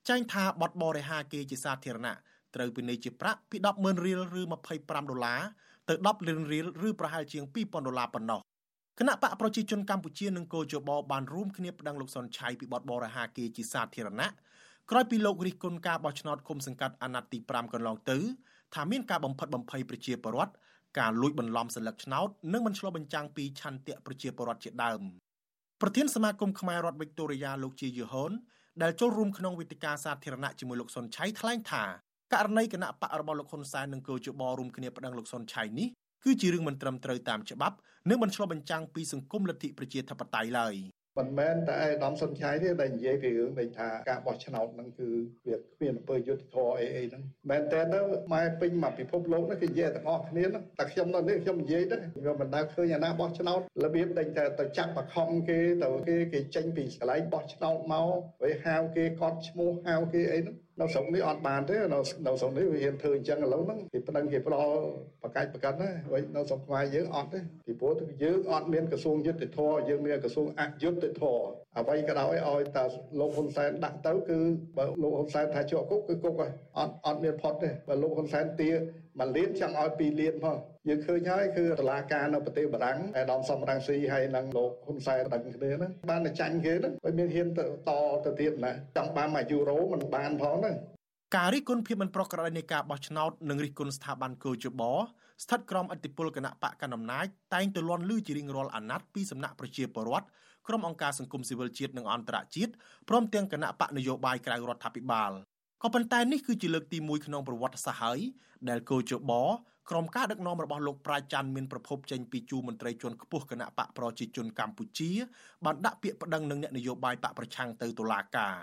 ចែងថាបទបរិហាគេជាសាធារណៈត្រូវពិន័យជាប្រាក់ពី100000រៀលឬ25ដុល្លារទៅ10លានរៀលឬប្រហែលជាង2000ដុល្លារប៉ុណ្ណោះគណៈបកប្រជាជនកម្ពុជានិងកោជបបានរួមគ្នាប្តឹងលោកសុនឆៃពីបទបរិហាគេជាសាធារណៈក្រោយពីលោករិះគន់ការបោះឆ្នោតគុំសង្កាត់អាណត្តិទី5កន្លងទៅ ថាមានការបំផិតបំភ័យប្រជាពលរដ្ឋការលួចបន្លំសន្លឹកឆ្នោតនិងមិនឆ្លុះបញ្ចាំងពីឆន្ទៈប្រជាពលរដ្ឋជាដើមប្រធានសមាគមខ្មែររដ្ឋវិកតូរីយ៉ាលោកជាយឺហុនដែលចូលរួមក្នុងវេទិកាសាធារណៈជាមួយលោកសុនឆៃថ្លែងថាករណីគណៈបករបស់លោកហ៊ុនសែននិងកោជបរួមគ្នាប្តឹងលោកសុនឆៃនេះគឺជារឿងមិនត្រឹមត្រូវតាមច្បាប់និងមិនឆ្លុះបញ្ចាំងពីសង្គមលទ្ធិប្រជាធិបតេយ្យឡើយ មិនមែនតែឯកឧត្តមសុនឆៃទេដែលនិយាយពីរឿងដែលថាការបោះឆ្នោតហ្នឹងគឺវាគ្មានអំពើយុត្តិធម៌អីអីហ្នឹងមែនតើទៅម៉ែពេញមកពិភពលោកហ្នឹងគឺនិយាយទាំងអស់គ្នាហ្នឹងតែខ្ញុំនៅនេះខ្ញុំនិយាយទៅខ្ញុំមិនដែលឃើញអាណាបោះឆ្នោតរបៀបដែលតែទៅចាប់បខំគេទៅគេគេចេញពីកន្លែងបោះឆ្នោតមកហើយហៅគេកត់ឈ្មោះហៅគេអីហ្នឹង នៅស្រុកនេះអត់បានទេនៅនៅស្រុកនេះវាហ៊ានធ្វើអញ្ចឹងឥឡូវហ្នឹងគេប្តឹងគេផ្ដោបកាច់ប្រកាន់ណាហើយនៅស្រុកខ្មែរយើងអត់ទេពីព្រោះយើងអត់មានក្រសួងយុទ្ធភ័ពយើងមានក្រសួងអយុទ្ធភ័ព អ្វីក៏ដោយឲ្យតែលោកហ៊ុនសែនដាក់ទៅគឺបើលោកហ៊ុនសែនថាជាប់គុកគឺគុកហើយអត់អត់មានផុតទេបើលោកហ៊ុនសែនទាមួយលានចង់ឲ្យពីរលានផងយើងឃើញហើយគឺតឡាការនៅប្រទេសបារាំងឯកឧត្តមសំរងស៊ីហើយនិងលោកហ៊ុនសែនដឹងគ្នាហ្នឹងបានតែចាញ់គេហ្នឹងហើយមានហ៊ានទៅតទៅទៀតណាចង់បានមួយយូរ៉ូមិនបានផងហ្នឹងការរិះគន់ភាពមិនប្រក្រតីនៃការបោះឆ្នោតនិងរិះគន់ស្ថាប័នកោជបស្ថិតក្រោមឥទ្ធិពលគណៈបកកណ្ដាលអំណាចតែងទៅលន់លឺជារៀងរាល់អាណត្តិពីសំណាក់ប្រជាពលរដ្ឋ ក្រុមអង្គការសង្គមស៊ីវិលជាតិនិងអន្តរជាតិព្រមទាំងគណៈបកនយោបាយក្រៅរដ្ឋាភិបាលក៏ប៉ុន្តែនេះគឺជាលើកទី1ក្នុងប្រវត្តិសាស្ត្រហើយដែលកោជបក្រុមការដឹកនាំរបស់លោកប្រាជ្ញច័ន្ទមានប្រភពចេញពីជួរមន្ត្រីជាន់ខ្ពស់គណៈបកប្រជាជនកម្ពុជាបានដាក់ពាក្យប្តឹងនឹងអ្នកនយោបាយបកប្រឆាំងទៅតុលាការ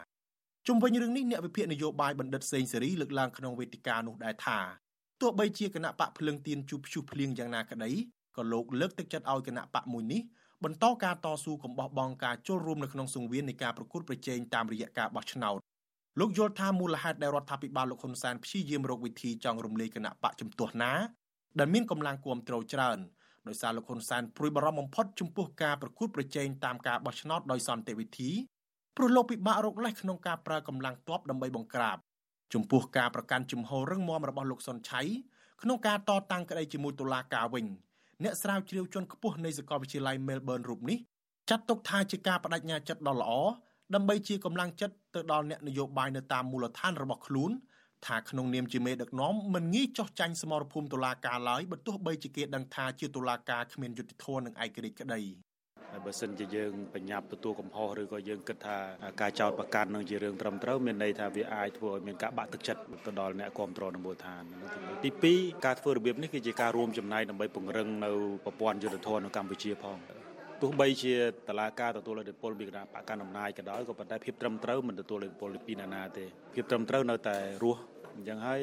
ជុំវិញរឿងនេះអ្នកវិភាគនយោបាយបណ្ឌិតសេងសេរីលើកឡើងក្នុងវេទិកានោះដែរថាទោះបីជាគណៈបកភ្លឹងទៀនជួបភ្យុះភ្លៀងយ៉ាងណាក្តីក៏លោកលើកទឹកចិត្តឲ្យគណៈបកមួយនេះ បន្តការតស៊ូកំបោះបង់ការចូលរួមនៅក្នុងសង្វៀននៃការប្រកួតប្រជែងតាមរយៈការបោះឆ្នោតលោកយល់ថាមូលហេតុដែលរដ្ឋាភិបាលលោកហ៊ុនសែនព្យាយាមរកវិធីចង់រំលាយគណៈបកជំទាស់ណាដែលមានកម្លាំងគាំទ្រច្រើនដោយសារលោកហ៊ុនសែនព្រួយបារម្ភបំផុតចំពោះការប្រកួតប្រជែងតាមការបោះឆ្នោតដោយសន្តិវិធីព្រោះលោកពិបាករកលេសក្នុងការប្រើកម្លាំងទ័ពដើម្បីបង្ក្រាបចំពោះការប្រកាន់ជំហររឹងមាំរបស់លោកសុនឆៃក្នុងការតតាំងក្តីជាមួយតុលាការវិញ អ្នកស្រាវជ្រាវជាន់ខ្ពស់នៃសាកលវិទ្យាល័យ Melbourne រូបនេះចាត់ទុកថាជាការបដិញ្ញាចិត្តដ៏ល្អដើម្បីជាកម្លាំងចិត្តទៅដល់អ្នកនយោបាយនៅតាមមូលដ្ឋានរបស់ខ្លួនថាក្នុងនាមជាមេដឹកនាំមិនងាយចោះចាញ់សមរភូមិតុលាការឡើយបើទោះបីជាគេដឹងថាជាតុលាការគ្មានយុត្តិធម៌និងឯករាជ្យក្តីហើយ បើសិនជាយើងបញ្ញាប់ទទួលកំហុសឬក៏យើងគិតថាការចោទប្រកាន់នឹងជារឿងត្រឹមត្រូវមានន័យថាវាអាចធ្វើឲ្យមានការបាក់ទឹកចិត្តទៅដល់អ្នកគ្រប់គ្រងនៅមូលដ្ឋានទី2ការធ្វើរបៀបនេះគឺជាការរួមចំណែកដើម្បីពង្រឹងនៅប្រព័ន្ធយុត្តិធម៌នៅកម្ពុជាផងទោះបីជាតឡាការទទួលឥទ្ធិពលពីគណៈបកកណ្ដាលអំណាចក៏ដោយក៏ប៉ុន្តែភាពត្រឹមត្រូវមិនទទួលឥទ្ធិពលពីណានាទេភាពត្រឹមត្រូវនៅតែរស់ អញ្ចឹងហើយ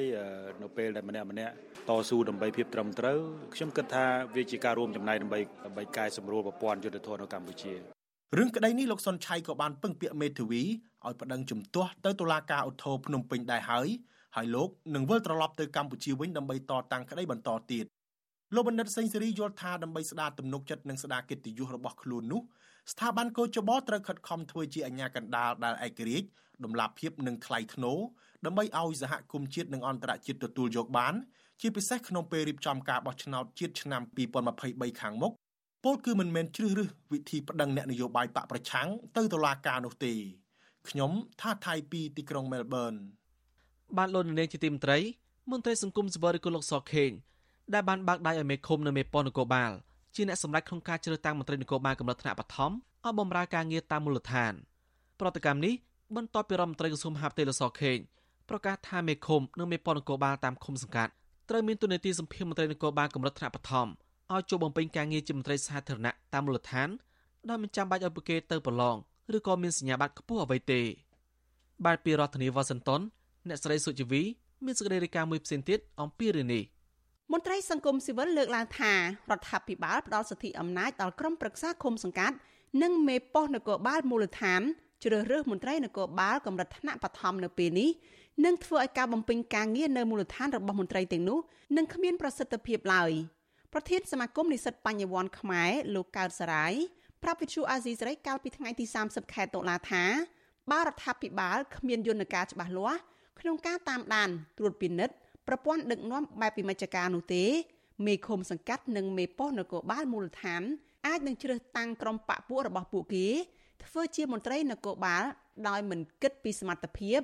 នៅពេលដែលម្នាក់ម្នាក់តស៊ូដើម្បីភាពត្រឹមត្រូវខ្ញុំគិតថាវាជាការរួមចំណែកដើម្បីដើម្បីកែសម្រួលប្រព័ន្ធយុទ្ធធននៅកម្ពុជារឿងក្តីនេះលោកសុនឆៃក៏បានពឹងពាក្យមេធាវីឲ្យប្តឹងជំទាស់ទៅតុលាការឧទ្ធរភ្នំពេញដែរហើយហើយលោកនឹងវិលត្រឡប់ទៅកម្ពុជាវិញដើម្បីតតាំងក្តីបន្តទៀតលោកបណ្ឌិតសេងសេរីយល់ថាដើម្បីស្ដារទំនុកចិត្តនិងស្ដារកិត្តិយសរបស់ខ្លួននោះស្ថាប័នកោចបត្រូវខិតខំធ្វើជាអាជ្ញាកណ្ដាលដែលឯករាជ្យ ដំណាភាពនិងថ្លៃថ្នូរដើម្បីឲ្យសហគមន៍ជាតិនិងអន្តរជាតិទទួលយកបាន ជាពិសេសក្នុងពេលរៀបចំការបោះឆ្នោតជាតិឆ្នាំ2023ខាងមុខពលគឺមិនមែនជ្រើសរើសវិធីប្តឹងអ្នកនយោបាយបកប្រឆាំងទៅតុលាការនោះទេខ្ញុំថាថៃពីទីក្រុងមែលប៊នបានលោកនាងជាទីមន្ត្រីមន្ត្រីសង្គមសវរិគុលលោកសខេងដែលបានបើកដៃឲ្យមេឃុំនៅមេប៉ុននគរបាលជាអ្នកសម្រេចក្នុងការជ្រើសតាំងមន្ត្រីនគរបាលកម្រិតថ្នាក់បឋមឲ្យបម្រើការងារតាមមូលដ្ឋាន ប្រតិកម្មនេះ បន្ទាប់ពីរដ្ឋមន្ត្រីក្រសួងមហាផ្ទៃលោកសខេងប្រកាសថាមេឃុំនិងមេប៉ុននគរបាលតាមឃុំសង្កាត់ត្រូវមានទូនាទីសម្ភារមន្ត្រីនគរបាលកម្រិតថ្នាក់បឋមឲ្យចូលបំពេញការងារជាមន្ត្រីសាធារណៈតាមមូលដ្ឋានដោយមិនចាំបាច់ឲ្យពួកគេទៅប្រឡងឬក៏មានសញ្ញាបត្រខ្ពស់អ្វីទេបាទពីរដ្ឋធានីវ៉ាស៊ីនតោនអ្នកស្រីសុជីវីមានសេចក្តីរាយការណ៍មួយផ្សេងទៀតអំពីរឿងនេះមន្ត្រីសង្គមស៊ីវិលលើកឡើងថារដ្ឋាភិបាលផ្ដល់សិទ្ធិអំណាចដល់ក្រុមប្រឹក្សាឃុំសង្កាត់និងមេប៉ុស្តិ៍នគរបាលមូលដ្ឋាន ជ្រើសរើសមន្ត្រីនគរបាលកម្រិតថ្នាក់បឋមនៅពេលនេះនឹងធ្វើឲ្យការបំពេញការងារនៅមូលដ្ឋានរបស់មន្ត្រីទាំងនោះនឹងគ្មានប្រសិទ្ធភាពឡើយប្រធានសមាគមនិស្សិតបញ្ញវន្តខ្មែរលោកកើតសរាយប្រាប់វិទ្យុអាស៊ីសេរីកាលពីថ្ងៃទី30ខែតុលាថាបើរដ្ឋាភិបាលគ្មានយន្តការច្បាស់លាស់ក្នុងការតាមដានត្រួតពិនិត្យប្រព័ន្ធដឹកនាំបែបវិមជ្ឈការនោះទេមេឃុំសង្កាត់និងមេប៉ុស្តិ៍នគរបាលមូលដ្ឋានអាចនឹងជ្រើសតាំងក្រុមបកពួករបស់ពួកគេ ធ្វើជាមន្ត្រីនគរបាលដោយមិនគិតពីសមត្ថភាព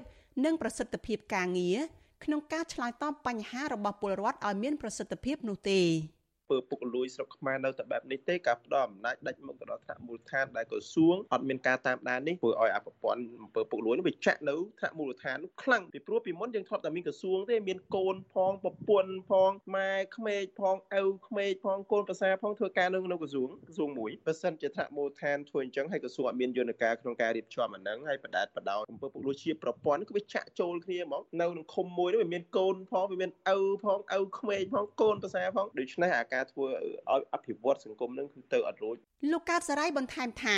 និងប្រសិទ្ធភាពការងារក្នុងការឆ្លើយតបបញ្ហារបស់ពលរដ្ឋឲ្យមានប្រសិទ្ធភាពនោះទេ ពើពុករលួយស្រុកខ្មែរនៅតែបែបនេះទេការផ្ដល់អំណាចដាច់មុខទៅដល់ថ្នាក់មូលដ្ឋានដែលក្រសួងអត់មានការតាមដាននេះធ្វើឲ្យអភិព័ន្ធអំពើពុករលួយនេះវាចាក់នៅថ្នាក់មូលដ្ឋាននោះខ្លាំងពីព្រោះពីមុនយើងធ្លាប់តែមានក្រសួងទេមានកូនផងប្រពន្ធផងម៉ែក្មេកផងឪក្មេកផងកូនប្រសាផងធ្វើការនៅក្នុងក្រសួងក្រសួងមួយបើសិនជាថ្នាក់មូលដ្ឋានធ្វើអញ្ចឹងហើយក្រសួងអត់មានយន្តការក្នុងការរៀបចំអាហ្នឹងហើយបដាតបដោយអំពើពុករលួយជាប្រព័ន្ធគឺវាចាក់ចូលគ្នាហ្មងនៅក្នុងឃុំមួយនោះវាមានកូនផងវាមានឪផងឪក្មេកផងកូនប្រសាផងដូច្នេះអាការធ្វើឲ្យអភិវឌ្ឍសង្គមនឹងគឺទៅអត់រួចលោកកើតសរាយបន្ថែមថា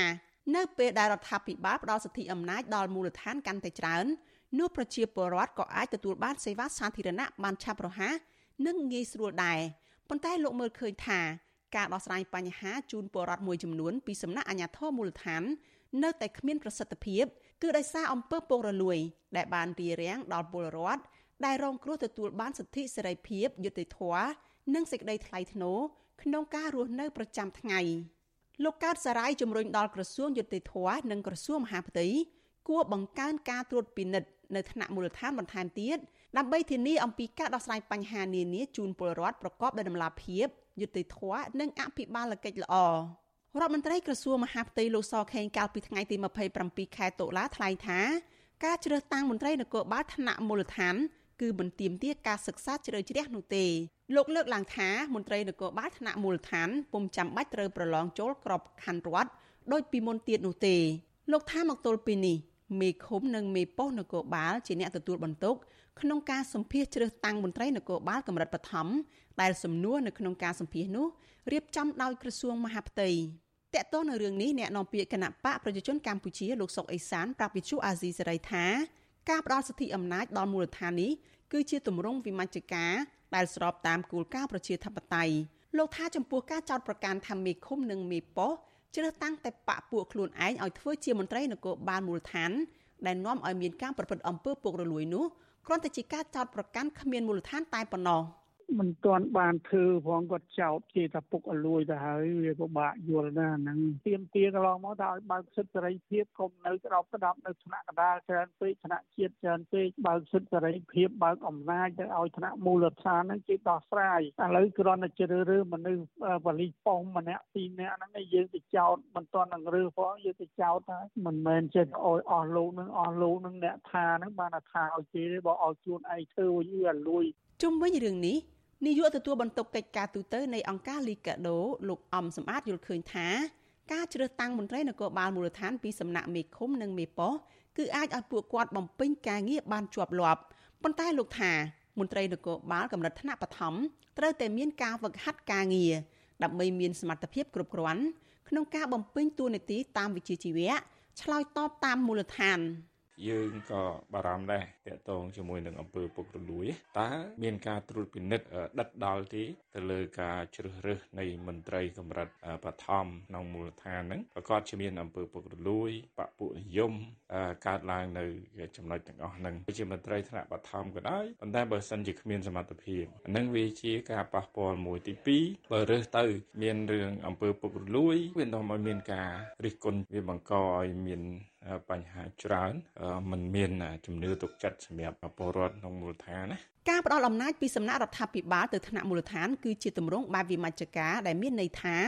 នៅពេលដែលរដ្ឋាភិបាលផ្ដល់សិទ្ធិអំណាចដល់មូលដ្ឋានកាន់តែច្រើននោះប្រជាពលរដ្ឋក៏អាចទទួលបានសេវាសាធារណៈបានឆាប់រហ័សនិងងាយស្រួលដែរប៉ុន្តែលោកមើលឃើញថាការដោះស្រាយបញ្ហាជូនពលរដ្ឋមួយចំនួនពីសំណាក់អាជ្ញាធរមូលដ្ឋាន នៅតែគ្មានប្រសិទ្ធភាពគឺដោយសារអំពើពុករលួយ ដែលបានរារាំងដល់ពលរដ្ឋដែលរងគ្រោះទទួលបានសិទ្ធិសេរីភាពយុត្តិធម៌ និងសេចក្តីថ្លៃថ្នូរក្នុងការរស់នៅប្រចាំថ្ងៃលោកកើតសារាយជំរុញដល់ក្រសួងយុតិធធនិងក្រសួងមហាផ្ទៃគួរបង្កើនការត្រួតពិនិត្យនៅថ្នាក់មូលដ្ឋានបន្ថែមទៀតដើម្បីធានាអំពីការដោះស្រាយបញ្ហានានាជូនពលរដ្ឋប្រកបដោយតម្លាភាពយុត្តិធម៌និងអភិបាលកិច្ចល្អរដ្ឋមន្ត្រីក្រសួងមហាផ្ទៃលោកសខេងកាលពីថ្ងៃទី27ខែតុលាថ្លែងថាការជ្រើសតាំងមន្ត្រីនគរបាលថ្នាក់មូលដ្ឋានគឺមិនទាមទារការសិក្សាជ្រៅជ្រះនោះទេ លោកលើកឡើងថាមន្ត្រីនគរបាលថ្នាក់មូលដ្ឋានពុំចាំបាច់ត្រូវប្រឡងចូលក្របខ័ណ្ឌរដ្ឋដោយពីមុនទៀតនោះទេ លោកថាមកទល់ពេលនេះមេឃុំនិងមេប៉ុស្តិ៍នគរបាលជាអ្នកទទួលបន្ទុកក្នុងការសម្ភាសជ្រើសតាំងមន្ត្រីនគរបាលកម្រិតបឋមដែលសំណួរនៅក្នុងការសម្ភាសនោះរៀបចំដោយក្រសួងមហាផ្ទៃតកតទៅនៅរឿងនេះអ្នកនាំពាក្យគណៈបកប្រជាជនកម្ពុជាលោកសុកអេសានប្រាប់វិទ្យុអាស៊ីសេរីថាការផ្ដល់សិទ្ធិអំណាចដល់មូលដ្ឋាននេះគឺជាទម្រង់វិមជ្ឈការ ដែលស្របតាមគោលការណ៍ប្រជាធិបតេយ្យលោកថាចំពោះការចោទប្រកាន់ថាមេឃុំនិងមេប៉ុស្តិ៍ជ្រើសតាំងតែបកពួកខ្លួនឯងឲ្យធ្វើជាមន្ត្រីនគរបាលមូលដ្ឋានដែលនាំឲ្យមានការប្រព្រឹត្តអំពើពុករលួយនោះគ្រាន់តែជាការចោទប្រកាន់គ្មានមូលដ្ឋានតែប៉ុណ្ណោះ។ មិនទាន់បានធ្វើផងគាត់ចោតជាថាពុកអលួយទៅហើយវាពិបាកយល់ណាហ្នឹងទៀមទាកន្លងមកថាឲ្យបើកសិទ្ធិសេរីភាពកុំនៅក្របក្តាប់នៅថ្នាក់កណ្ដាលច្រើនពេកថ្នាក់ជាតិច្រើនពេកបើកសិទ្ធិសេរីភាពបើកអំណាចទៅឲ្យថ្នាក់មូលដ្ឋានហ្នឹងគេដោះស្រាយឥឡូវគ្រាន់តែជ្រើសរើសមនុស្សបលិប៉ុងម្នាក់ពីរនាក់ហ្នឹងឯងយើងទៅចោតមិនទាន់នឹងរើសផងយើងទៅចោតហើយមិនមែនចេះឲ្យអស់លោកនឹងអស់លោកនឹងអ្នកថាហ្នឹងបានថាឲ្យគេទេបើឲ្យខ្លួនឯងធ្វើវិញវាលួយជុំវិញរឿងនេះ នាយកទទួលបន្ទុកកិច្ចការទូតនៃអង្គការលីកាដូលោកអំសំអាតយល់ឃើញថាការជ្រើសតាំងមន្ត្រីនគរបាលមូលដ្ឋានពីសំណាក់មេឃុំនិងមេប៉ុស្តិ៍គឺអាចឲ្យពួកគាត់បំពេញការងារបានជាប់លាប់ប៉ុន្តែលោកថាមន្ត្រីនគរបាលកម្រិតថ្នាក់បឋមត្រូវតែមានការវឹកហាត់ការងារដើម្បីមានសមត្ថភាពគ្រប់គ្រាន់ក្នុងការបំពេញតួនាទីតាមវិជ្ជាជីវៈឆ្លើយតបតាមមូលដ្ឋាន។ យើងក៏បារម្ភដែរតកតងជាមួយនឹងអំពើពុករលួយតើមានការត្រួតពិនិត្យដិតដល់ទេ ទៅលើការជ្រើសរើសនៃមន្ត្រីកម្រិតបឋមក្នុងមូលដ្ឋានហ្នឹងប្រកាសជាមានអំពើពុករលួយបពុនិយមកើតឡើងនៅចំណុចទាំងអស់ហ្នឹងជាមន្ត្រីថ្នាក់បឋមក៏ដោយប៉ុន្តែបើសិនជាគ្មានសមត្ថភាពហ្នឹងវាជាការប៉ះពាល់មួយទី2បើរើសទៅ មានរឿងអំពើពុករលួយវានាំឲ្យមានការរិះគន់វាបង្កឲ្យមានបញ្ហាច្រើនมันមានជំនឿទុកចិត្តសម្រាប់ពលរដ្ឋក្នុងមូលដ្ឋានណា ការផ្ដល់អំណាចពីសំណាក់រដ្ឋាភិបាលទៅថ្នាក់មូលដ្ឋានគឺជាទម្រង់បែបវិមជ្ឈការដែលមានន័យថារ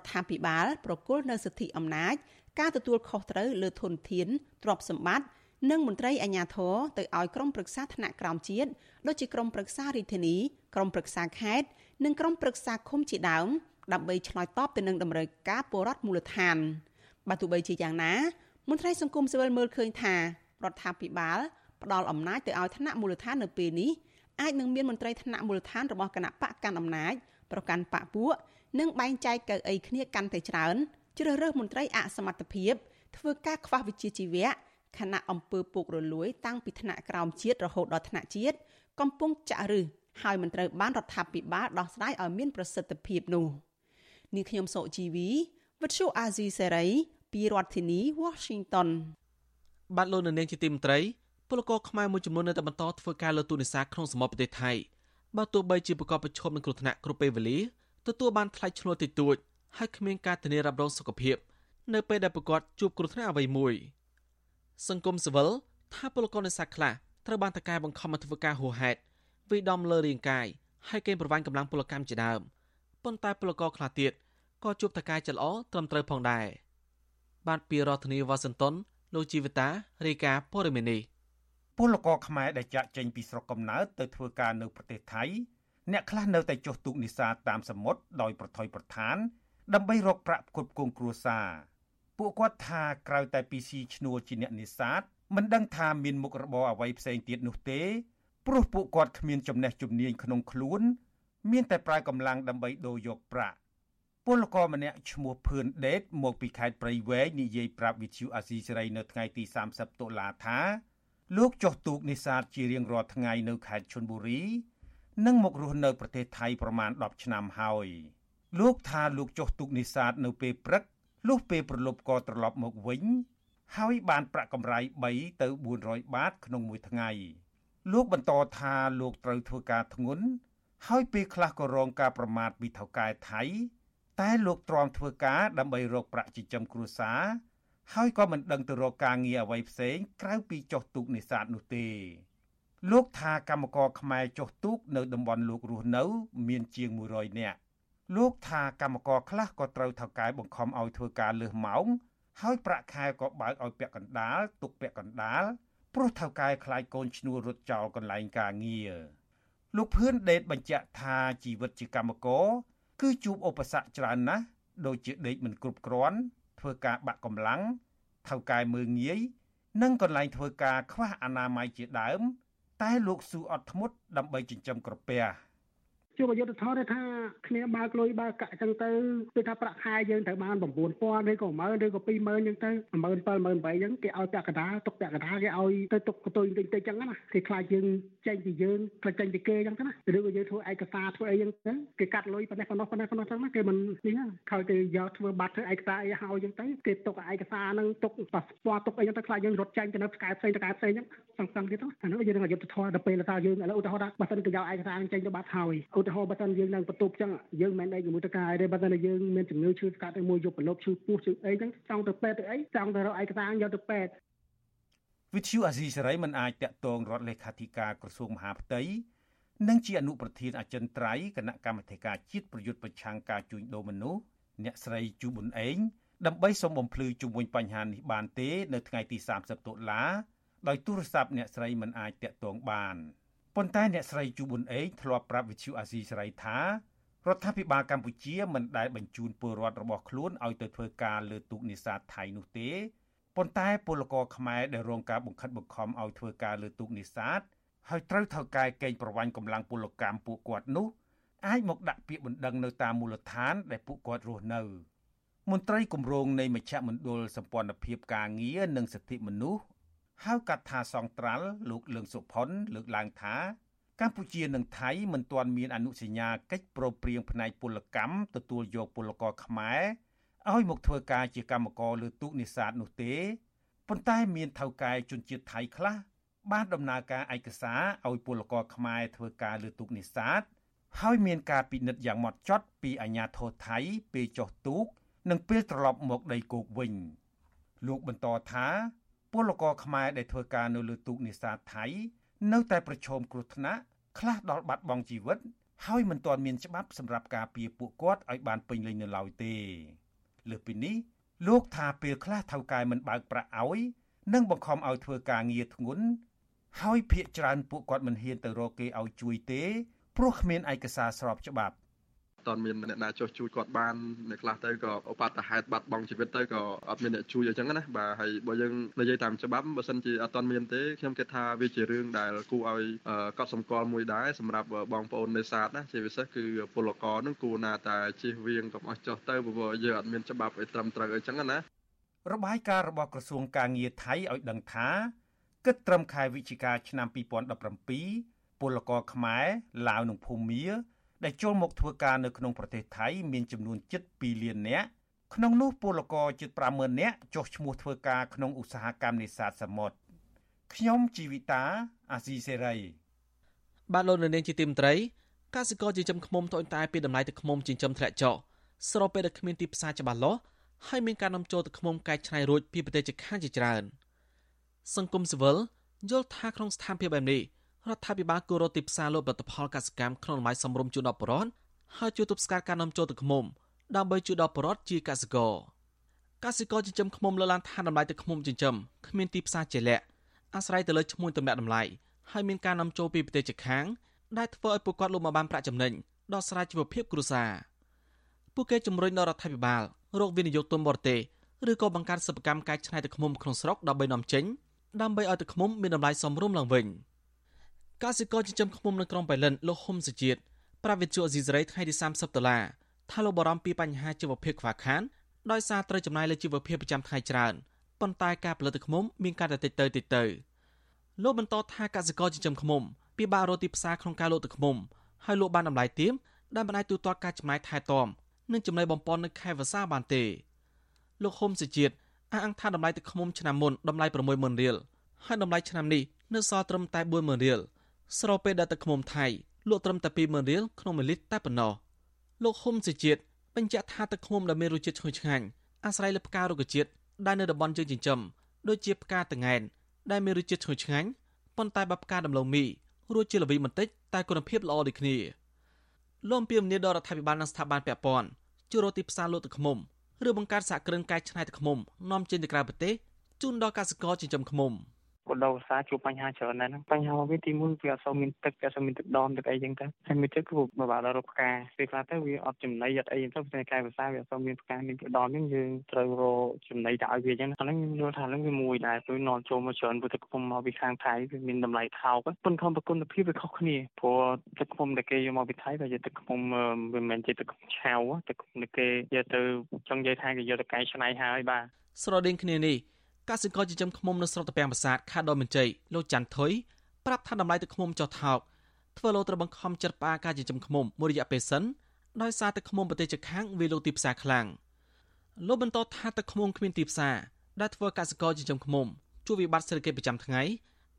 ដ្ឋាភិបាលប្រគល់នៅសិទ្ធិអំណាច ការទទួលខុសត្រូវលើធនធានទ្រព្យសម្បត្តិនិងមន្ត្រីអាជ្ញាធរទៅឲ្យក្រុមប្រឹក្សាថ្នាក់ក្រោមជាតិដូចជាក្រុមប្រឹក្សារាជធានីក្រុមប្រឹក្សាខេត្តនិងក្រុមប្រឹក្សាឃុំជាដើមដើម្បីឆ្លើយតបទៅនឹងតម្រូវការពលរដ្ឋមូលដ្ឋានបើទោះបីជាយ៉ាងណាមន្ត្រីសង្គមស៊ីវិលមើលឃើញថារដ្ឋាភិបាលផ្ដល់អំណាចទៅឲ្យថ្នាក់មូលដ្ឋាននៅពេលនេះ អាចនឹងមានមន្ត្រីថ្នាក់មូលដ្ឋានរបស់គណៈបកកាន់អំណាចប្រកាន់បកពួកនិងបែងចែកកៅអីគ្នាកាន់តែច្រើនជ្រើសរើសមន្ត្រីអសមត្ថភាពធ្វើការខ្វះវិជ្ជាជីវៈខណៈអង្គើពុករលួយតាំងពីថ្នាក់ក្រោមជាតិរហូតដល់ថ្នាក់ជាតិកំពុងចាក់ឫសហើយមិនត្រូវបានរដ្ឋាភិបាលដោះស្រាយឲ្យមានប្រសិទ្ធភាពនោះនាងខ្ញុំសុជីវីវិទ្យុអាស៊ីសេរីពីរដ្ឋធានី Washington បាទលោកនាងជាទីមន្ត្រី ពលករខ្មែរមួយចំនួននៅតែបន្តធ្វើការលើទូនេសាទក្នុងសមុទ្រប្រទេសថៃបើទោះបីជាប្រកបប្រឈមនឹងគ្រោះថ្នាក់គ្រប់ពេលវេលាទទួលបានថ្លៃឈ្នួលតិចតួចហើយគ្មានការធានារ៉ាប់រងសុខភាពនៅពេលដែលប្រកបជួបគ្រោះថ្នាក់អ្វីមួយសង្គមស៊ីវិលថាពលករនេសាទខ្លះត្រូវបានតកែបង្ខំឲ្យធ្វើការហួសហេតុវិដំលើរាងកាយហើយកេងប្រវ័ញ្ចកម្លាំងពលកម្មជាដើមប៉ុន្តែពលករខ្លះទៀតក៏ជួបតកាយចល្អត្រឹមត្រូវផងដែរបានពីរដ្ឋធានីវ៉ាស៊ីនតោនលោកជីវិតារាយការណ៍ព័ត៌មាននេះ ពលករខ្មែរដែលចាក់ចេញពីស្រុកកំណើតទៅធ្វើការនៅប្រទេសថៃអ្នកខ្លះនៅតែចុះទូកនេសាទតាមសមុទ្រដោយប្រថុយប្រឋាន ដើម្បីរកប្រាក់ផ្គត់ផ្គង់គ្រួសារពួកគាត់ថាក្រៅតែពីស៊ីឈ្នួលជាអ្នកនេសាទមិនដឹងថាមានមុខរបរអ្វីផ្សេងទៀតនោះទេព្រោះពួកគាត់គ្មានចំណេះជំនាញក្នុងខ្លួន មានតែប្រើកម្លាំងដើម្បីដូរយកប្រាក់ពលករម្នាក់ឈ្មោះភឿនដេតមកពីខេត្តព្រៃវែងនិយាយប្រាប់វិទ្យុអាស៊ីសេរីនៅថ្ងៃទី30តុលាថា លោកចុះទូកនេសាទជារៀងរាល់ថ្ងៃនៅខេត្តឈុនបុរីនិងមករស់នៅប្រទេសថៃប្រមាណ10ឆ្នាំហើយលោកថាលោកចុះទូកនេសាទនៅពេលព្រឹកលុះពេលប្រលប់ក៏ត្រឡប់មកវិញ ហើយបានប្រាក់កម្រៃ3ទៅ400បាតក្នុងមួយថ្ងៃលោកបន្តថាលោកត្រូវធ្វើការធ្ងន់ហើយពេលខ្លះក៏រងការប្រមាថពីថៅកែថៃ តែលោកទ្រាំធ្វើការដើម្បីរកប្រាក់ចិញ្ចឹមគ្រួសារ ហើយក៏មិនដឹងទៅរកការងារអ្វីផ្សេងក្រៅពីចុះទូកនេសាទនោះទេលោកថាកម្មករខ្មែរចុះទូកនៅតំបន់លោករស់នៅ មានជាង100នាក់លោកថាកម្មករខ្លះក៏ត្រូវថៅកែបង្ខំឲ្យធ្វើការលើសម៉ោងហើយប្រាក់ខែក៏បើកឲ្យពាក់កណ្ដាលទុកពាក់កណ្ដាលព្រោះថៅកែខ្លាចកូនឈ្នួលរត់ចោលកន្លែងការងារលោកភឿនដេតបញ្ជាក់ថាជីវិតជាកម្មករគឺជួបឧបសគ្គច្រើនណាស់ដូចជាដេកមិនគ្រប់គ្រាន់ ធ្វើការបាក់កម្លាំងថៅកែមើងងាយនិងកន្លែងធ្វើការខ្វះអនាម័យជាដើម តែលោកស៊ូអត់ធ្មត់ដើម្បីចិញ្ចឹមក្រពះ ជួបអយុធធម៌ថាគ្នាបើកលុយបើកកាក់ចឹងទៅគឺថាប្រាក់ខែយើងត្រូវបាន9000ឬក៏10000ឬក៏20000ចឹងទៅ17000 18000ចឹងគេឲ្យពាក់កណ្ដាលទុកពាក់កណ្ដាលគេឲ្យទៅទុកកតុយតិចតិចចឹងណាគេខ្លាចយើងចេញពីយើងខ្លាចចេញពីគេចឹងទៅណាឬក៏យើងធ្វើឯកសារធ្វើអីចឹងទៅគេកាត់លុយប៉ុណ្ណេះប៉ុណ្ណោះប៉ុណ្ណេះប៉ុណ្ណោះចឹងណាគេមិននេះខើគេយកធ្វើបាត់ធ្វើឯកសារអីឲ្យចឹងទៅគេទុកឯកសារហ្នឹងទុកប៉ាសពតទុកអីចឹងទៅខ្លាចយើងរត់ចេញទៅនៅផ្កាយផ្សេងទៅផ្កាយផ្សេងចឹងសង្សឹងទៀតទៅអានោះយើងនឹងអយុធធម៌ដល់ពេលថាយើងឥឡូវឧទាហរណ៍ថាបើសិនគេយកឯកសារចេញទៅបាត់ហើយឧទាហរណ៍បើសិនយើងនឹងបន្ទប់ចឹងយើងមិនដេកជាមួយតកាយទេបើតែយើងមានជំងឺឈឺស្កាត់ទៅមួយយប់ប្រឡប់ឈឺពោះឈឺអីចឹងចង់ទៅពេទ្យទៅអីចង់ទៅរកឯកសារយកទៅពេទ្យវិទ្យុអាស៊ីសេរីមិនអាចតាក់ទងរដ្ឋលេខាធិការក្រសួងមហាផ្ទៃនិងជាអនុប្រធានអចិន្ត្រៃយ៍គណៈកម្មាធិការជាតិប្រយុទ្ធប្រឆាំងការជួញដូរមនុស្សអ្នកស្រីជូប៊ុនអេងដើម្បីសូមបំភ្លឺជុំវិញបញ្ហានេះបានទេ នៅថ្ងៃទី30តុលាដោយទូរស័ព្ទអ្នកស្រីមិនអាចតាក់ទងបាន។ ប៉ុន្តែអ្នកស្រីជូប៊ុនអេកធ្លាប់ប្រាប់វិទ្យុអាស៊ីសេរីថារដ្ឋាភិបាលកម្ពុជាមិនដែលបញ្ជូនពលរដ្ឋរបស់ខ្លួនឲ្យទៅធ្វើការលើទូកនេសាទថៃនោះទេប៉ុន្តែពលករខ្មែរដែលរងការបង្ខិតបង្ខំឲ្យធ្វើការលើទូកនេសាទហើយត្រូវថៅកែកេងប្រវ័ញ្ចកម្លាំងពលកម្មពួកគាត់នោះអាចមកដាក់ពាក្យបណ្ដឹងនៅតាមមូលដ្ឋានដែលពួកគាត់រស់នៅមន្ត្រីគម្រោងនៃមជ្ឈមណ្ឌលសម្ព័ន្ធភាពការងារនិងសិទ្ធិមនុស្ស ហៅកាត់ថាសង្ត្រាល់លោកលឿងសុផុនលើកឡើងថាកម្ពុជានិងថៃមិនទាន់មានអនុសញ្ញាកិច្ចព្រមព្រៀងផ្នែកពលកម្មទទួលយកពលករខ្មែរឲ្យមកធ្វើការជាកម្មករលើទូកនេសាទនោះទេប៉ុន្តែមានថៅកែជនជាតិថៃខ្លះបានដំណើរការឯកសារឲ្យពលករខ្មែរធ្វើការលើទូកនេសាទហើយមានការពិនិត្យយ៉ាងម៉ត់ចត់ពីអាជ្ញាធរថៃពេលចុះទូក និងពេលត្រឡប់មកដីគោកវិញ លោកបន្តថា ពលករខ្មែរដែលធ្វើការនៅលើទូកនេសាទថៃ នៅតែប្រឈមគ្រោះថ្នាក់ខ្លះដល់បាត់បង់ជីវិត ហើយមិនទាន់មានច្បាប់សម្រាប់ការពារពួកគាត់ឲ្យបានពេញលេញនៅឡើយទេលើសពីនេះលោកថាពេលខ្លះថៅកែមិនបើកប្រាក់ឲ្យនិងបង្ខំឲ្យធ្វើការងារធ្ងន់ហើយភ ieck ច្រើនពួកគាត់មិនហ៊ានទៅរកគេឲ្យជួយទេព្រោះគ្មានឯកសារស្របច្បាប់ តន់មានអ្នកណាចុះជួយគាត់បានអ្នកខ្លះទៅក៏ឧបតហេតុបាត់បង់ជីវិតទៅក៏អត់មានអ្នកជួយអញ្ចឹងណាបាទហើយបើយើងនិយាយតាមច្បាប់បើសិនជាអត់តន់មានទេខ្ញុំគិតថាវាជារឿងដែលគួរឲ្យកត់សម្គាល់មួយដែរសម្រាប់បងប្អូននេសាទណាជាពិសេសគឺពលករនឹងគួរណាតែជិះវៀងកុំអស់ចុះទៅព្រោះយើងអត់មានច្បាប់ឲ្យត្រឹមត្រូវអញ្ចឹងណារបាយការណ៍របស់ក្រសួងការងារថៃឲ្យដឹងថាគិតត្រឹមខែវិច្ឆិកាឆ្នាំ2017ពលករខ្មែរឡាវនិងភូមា ដែលចូលមកធ្វើការនៅក្នុងប្រទេសថៃ មានចំនួនជិត2លាននាក់ក្នុងនោះពលករជិត50000នាក់ចុះឈ្មោះធ្វើការក្នុងឧស្សាហកម្មនេសាទសមុទ្រខ្ញុំជីវិតាអាស៊ីសេរីបាទលោកនាងជាទីមត្រីកសិករចិញ្ចឹមឃ្មុំត្អូញត្អែពីតម្លៃទឹកឃ្មុំចិញ្ចឹមធ្លាក់ចុះស្របពេលដែលគ្មានទីផ្សារច្បាស់លាស់ហើយមានការនាំចូលទឹកឃ្មុំកែច្នៃរួចពីប្រទេសជិតខាងជាច្រើន សង្គមស៊ីវិលយល់ថាក្នុងស្ថានភាពបែបនេះ រដ្ឋាភិបាលគួររកទីផ្សារលើផលិតផលកសិកម្មក្នុងតម្លៃសមរម្យជូនដល់ប្រជាពលរដ្ឋហើយជួយទប់ស្កាត់ការនាំចូលទឹកឃ្មុំដើម្បីជួយដល់ប្រជាពលរដ្ឋជាកសិករកសិករចិញ្ចឹមឃ្មុំលើឡានឋានតម្លៃទឹកឃ្មុំចិញ្ចឹមគ្មានទីផ្សារជាក់លាក់អាស្រ័យទៅលើឈ្មោះតម្លាក់តម្លៃហើយមានការនាំចូលពីប្រទេសជិតខាងដែលធ្វើឲ្យពួកគាត់លុបមកបានប្រាក់ចំណេញដោះស្រាយជីវភាពគ្រួសារពួកគេជំរុញដល់រដ្ឋាភិបាលរកវិនិយោគទុនបរទេសឬក៏បង្កើតសិប្បកម្មកែច្នៃទឹកឃ្មុំក្នុងស្រុកដើម្បីនាំចេញដើម្បីឲ្យទឹកឃ្មុំមានតម្លៃសមរម្យឡើងវិញ កសិករចិញ្ចឹមឃ្មុំនៅក្រុងបៃលិនលោកហ៊ុំសុជាតិប្រាវិទ្យាអេស៊ីសរ៉ៃថ្ងៃទី30ដុល្លារថាលោកបារម្ភពីបញ្ហាជីវភាពខ្វះខាតដោយសារត្រូវចំណាយលើជីវភាពប្រចាំថ្ងៃច្រើនប៉ុន្តែការផលិតទឹកឃ្មុំមានការតិចទៅតិចទៅលោកបន្តថាកសិករចិញ្ចឹមឃ្មុំពិបាករកទីផ្សារក្នុងការលក់ទឹកឃ្មុំហើយលក់បានតម្លៃទាបដែលមិនអាចទូទាត់ការចំណាយថែទាំនិងចំណីបំពន់នៅខែវស្សាបានទេលោកហ៊ុំសុជាតិអះអាងថាតម្លៃទឹកឃ្មុំឆ្នាំមុនតម្លៃ60000រៀលហើយតម្លៃឆ្នាំនេះនៅសល់ត្រឹមតែ40000រៀល ស្របពេលដែលទឹកឃ្មុំថៃលក់ត្រឹមតែ20000រៀលក្នុង1លីត្រតែប៉ុណ្ណោះលោកហ៊ុំសុជាតិបញ្ជាក់ថាទឹកឃ្មុំដែលមានរសជាតិឈ្ងុយឆ្ងាញ់អាស្រ័យលើផ្ការុក្ខជាតិដែលនៅតំបន់ជើងចិញ្ចឹមដូចជាផ្កាតងែនដែលមានរសជាតិឈ្ងុយឆ្ងាញ់ប៉ុន្តែបើផ្កាដំឡូងមីរសជាតិល្វីបន្តិចតែគុណភាពល្អដូចគ្នាលោកពីមនីដល់រដ្ឋាភិបាលនិងស្ថាប័នពាក់ព័ន្ធជួយរកទីផ្សារលក់ទឹកឃ្មុំឬបង្កើតសហគ្រិនកែច្នៃទឹកឃ្មុំនាំចេញទៅក្រៅប្រទេសជូនដល់កសិករចិញ្ចឹមឃ្មុំ។ បដូរសាជួបបញ្ហាច្រើនណាស់ហ្នឹងបញ្ហារបស់វាទីមួយវាអត់សូវមានទឹកអត់សូវមានទឹកដមទឹកអីចឹងទៅហើយមានទឹកគឺបើបាក់ដល់រកផ្កាពេលខ្លះទៅវាអត់ចំណីអត់អីចឹងទៅតែកាយភាសាវាអត់សូវមានផ្កាមានទឹកដមចឹងយើងត្រូវរកចំណីទៅឲ្យវាចឹងអាហ្នឹងខ្ញុំយល់ថាហ្នឹងវាមួយដែរព្រោះនាំចូលមកច្រើនព្រោះទឹកខ្មុំមកពីខាងថៃវាមានតម្លៃថោកប៉ុន្តែប្រគុណភាពវាខុសគ្នាព្រោះទឹកខ្មុំដែលគេយកមកពីថៃវាជាទឹកខ្មុំវាមិនមែនជាទឹកខ្មុំឆៅទឹកខ្មុំដែលគេយកទៅចង់និយាយថាគេយកទៅកែច្នៃហើយបាទស្រដៀងគ្នានេះ កសិករចិញ្ចឹមឃ្មុំនៅស្រុកតាពាំងប្រាសាទខេត្តដូនមានជ័យលោកច័ន្ទថុយប្រាប់ថាតម្លៃទឹកឃ្មុំចុះថោកធ្វើលោកត្រូវបង្ខំចិត្តផ្អាកការចិញ្ចឹមឃ្មុំមួយរយៈពេលសិនដោយសារទឹកឃ្មុំប្រទេសជិតខាងវាលោកទីផ្សារខ្លាំងលោកបន្តថាទឹកឃ្មុំគ្មានទីផ្សារដែលធ្វើកសិករចិញ្ចឹមឃ្មុំជួបវិបត្តិសេដ្ឋកិច្ចប្រចាំថ្ងៃ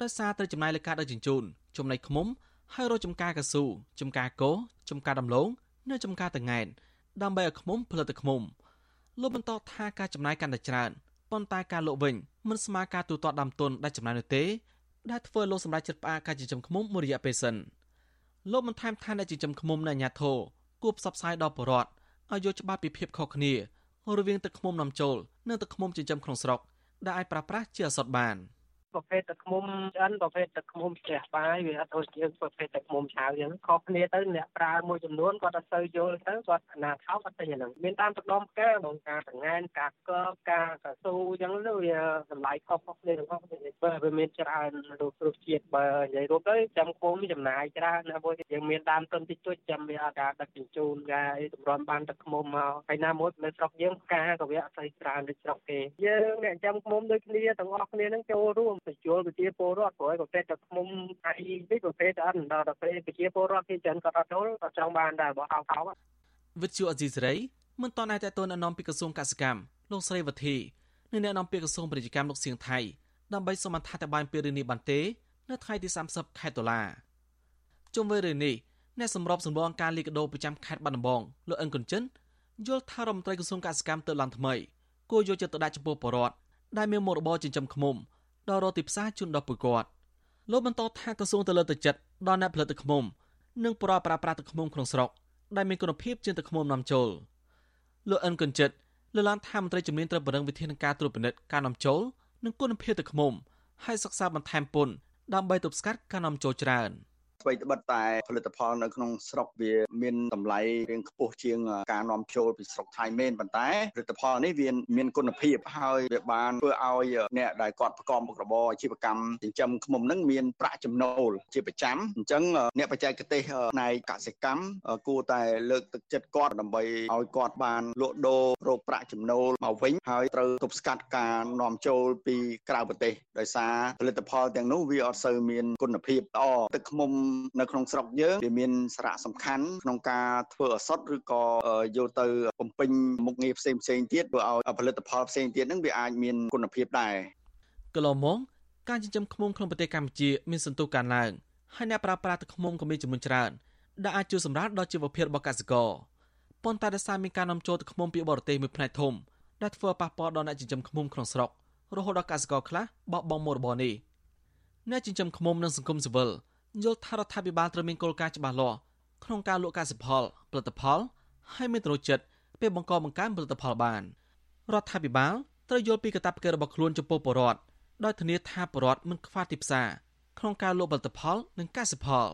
ដោយសារត្រូវចំណាយលើការដឹកជញ្ជូនចំណីឃ្មុំហើយរកចំការកស៊ូចំការគោចំការដំឡូងនិងចំការតងែនដើម្បីឲ្យឃ្មុំផលិតទឹកឃ្មុំលោកបន្តថាការចំណាយកាន់តែច្រើន ប៉ុន្តែការលក់វិញមិនស្មើការទូទាត់ដើមទុនដែលចំណាយនោះទេដែលធ្វើលោកសម្រាប់ចិត្តផ្អាកការចិញ្ចឹមឃ្មុំមួយរយៈពេលសិនលោកបានថែមថាអ្នកចិញ្ចឹមឃ្មុំនៅអាញាធរគួរផ្សព្វផ្សាយដល់ប្រជាពលរដ្ឋឲ្យយល់ច្បាស់ពីភាពខុសគ្នារវាងទឹកឃ្មុំនាំចូលនិងទឹកឃ្មុំចិញ្ចឹមក្នុងស្រុកដែលអាចប្រើប្រាស់ជាឱសថបាន។ ប្រភេទទឹកឃ្មុំឆ្អិនប្រភេទទឹកឃ្មុំផ្ទះបាយវាអត់ដូចជាប្រភេទទឹកឃ្មុំឆៅអញ្ចឹងខុសគ្នាទៅអ្នកប្រើមួយចំនួនគាត់អត់សូវយល់ទៅគាត់អាណាថោកគាត់ទិញអាហ្នឹងមានតាមទឹកដមផ្កាបងការតង្ហែនការកបការកស៊ូអញ្ចឹងទៅវាតម្លៃខុសៗគ្នាទាំងអស់បើវាមានច្រើនរសរសជាតិបើនិយាយរួមទៅចាំគុំចំណាយច្រើនណាមួយយើងមានដើមទុនតិចតួចចាំវាអត់ការដឹកជញ្ជូនការតម្រាំបានទឹកឃ្មុំមកហើយណាមួយនៅស្រុកយើងផ្កាក៏វាអត់សូវច្រើនដូចស្រុកគេយើងអ្នកចាំឃ្មុំដូចគ្នាទាំងអស់គ្នានឹងចូលរួមបញ្ចូលប្រជាពលរដ្ឋព្រោះប្រភេទទឹកឃ្មុំអីនេះប្រភេទអត់ដល់ប្រភេទប្រជាពលរដ្ឋគេចិនក៏អត់ចូលក៏ចង់បានដែរបើហៅហៅវិទ្យុអេស៊ីសេរីមិនតន់តែតទៅណែនាំពីក្រសួងកសិកម្មលោកស្រីវុធីនិងណែនាំពីក្រសួងពាណិជ្ជកម្មលោកសៀងថៃដើម្បីសូមអត្ថាធិប្បាយពីរឿងនេះបានទេនៅថ្ងៃទី30ខែតុលាជុំវិញរឿងនេះអ្នកសម្របសម្រួលអង្គការលីកាដូប្រចាំខេត្តបាត់ដំបងលោកអិនកុនចិនយល់ថារដ្ឋមន្ត្រីក្រសួងកសិកម្មទៅឡើងថ្មីគួរយកចិត្តទុកដាក់ចំពោះបរិវត្តដែលមានមុខរបរចិញ្ចឹមឃ្មុំ ដល់រកទីផ្សារជូនដល់ពលរដ្ឋលោកបន្តថាក្រសួងទៅលើទឹកចិត្តដល់អ្នកផលិតទឹកឃ្មុំនិងប្រប្រើប្រាស់ទឹកឃ្មុំក្នុងស្រុកដែលមានគុណភាពជាងទឹកឃ្មុំនាំចូលលោកអិនកញ្ចិតលើកឡើងថាមន្ត្រីជំនាញត្រូវបរិងវិធានការត្រួតពិនិត្យការនាំចូលនិងគុណភាពទឹកឃ្មុំហើយសិក្សាបន្ថែមពន្ធដើម្បីទប់ស្កាត់ការនាំចូលច្រើន។ អ្វីត្បិតតែផលិតផលនៅក្នុងស្រុកវាមានតម្លៃរៀងខ្ពស់ជាងការនាំចូលពីស្រុកថៃមែនប៉ុន្តែផលិតផលនេះវាមានគុណភាពហើយវាបានធ្វើឲ្យអ្នកដែលគាត់ប្រកបមុខរបរអាជីវកម្មចិញ្ចឹមឃ្មុំនឹងមានប្រាក់ចំណូលជាប្រចាំអញ្ចឹងអ្នកបច្ចេកទេសផ្នែកកសិកម្មគួរតែលើកទឹកចិត្តគាត់ដើម្បីឲ្យគាត់បានលក់ដូររកប្រាក់ចំណូលមកវិញហើយត្រូវទប់ស្កាត់ការនាំចូលពីក្រៅប្រទេសដោយសារផលិតផលទាំងនោះវាអត់សូវមានគុណភាពល្អទឹកឃ្មុំនៅក្នុងស្រុកយើងវាមានសារៈសំខាន់ក្នុងការធ្វើឱសថឬក៏យកទៅបំពេញមុខងារផ្សេងផ្សេងទៀតធ្វើឲ្យផលិតផលផ្សេងទៀតហ្នឹងវាអាចមានគុណភាពដែរកន្លងមកការចិញ្ចឹមឃ្មុំក្នុងប្រទេសកម្ពុជាមានសន្ទុះកើនឡើងហើយអ្នកប្រើប្រាស់ទឹកឃ្មុំក៏មានចំនួនច្រើនដែលអាចជួយសម្រាលដល់ជីវភាពរបស់កសិករប៉ុន្តែដោយសារមានការនាំចូលទឹកឃ្មុំពីបរទេសមួយផ្នែកធំដែលធ្វើប៉ះពាល់ដល់អ្នកចិញ្ចឹមឃ្មុំក្នុងស្រុករហូតដល់កសិករខ្លះបោះបង់មុខរបរនេះអ្នកចិញ្ចឹមឃ្មុំនិងសង្គមស៊ីវិល យល់ថារដ្ឋាភិបាលត្រូវមានគោលការណ៍ច្បាស់លាស់ក្នុងការលក់កសិផលផលិតផលហើយមានទំនុកចិត្តពេលបង្កបង្កើនផលិតផលបានរដ្ឋាភិបាលត្រូវយល់ពីកាតព្វកិច្ចរបស់ខ្លួនចំពោះប្រជាពលរដ្ឋដោយធានាថាប្រជាពលរដ្ឋមិនខ្វះទីផ្សារក្នុងការលក់ផលិតផលនិងកសិផល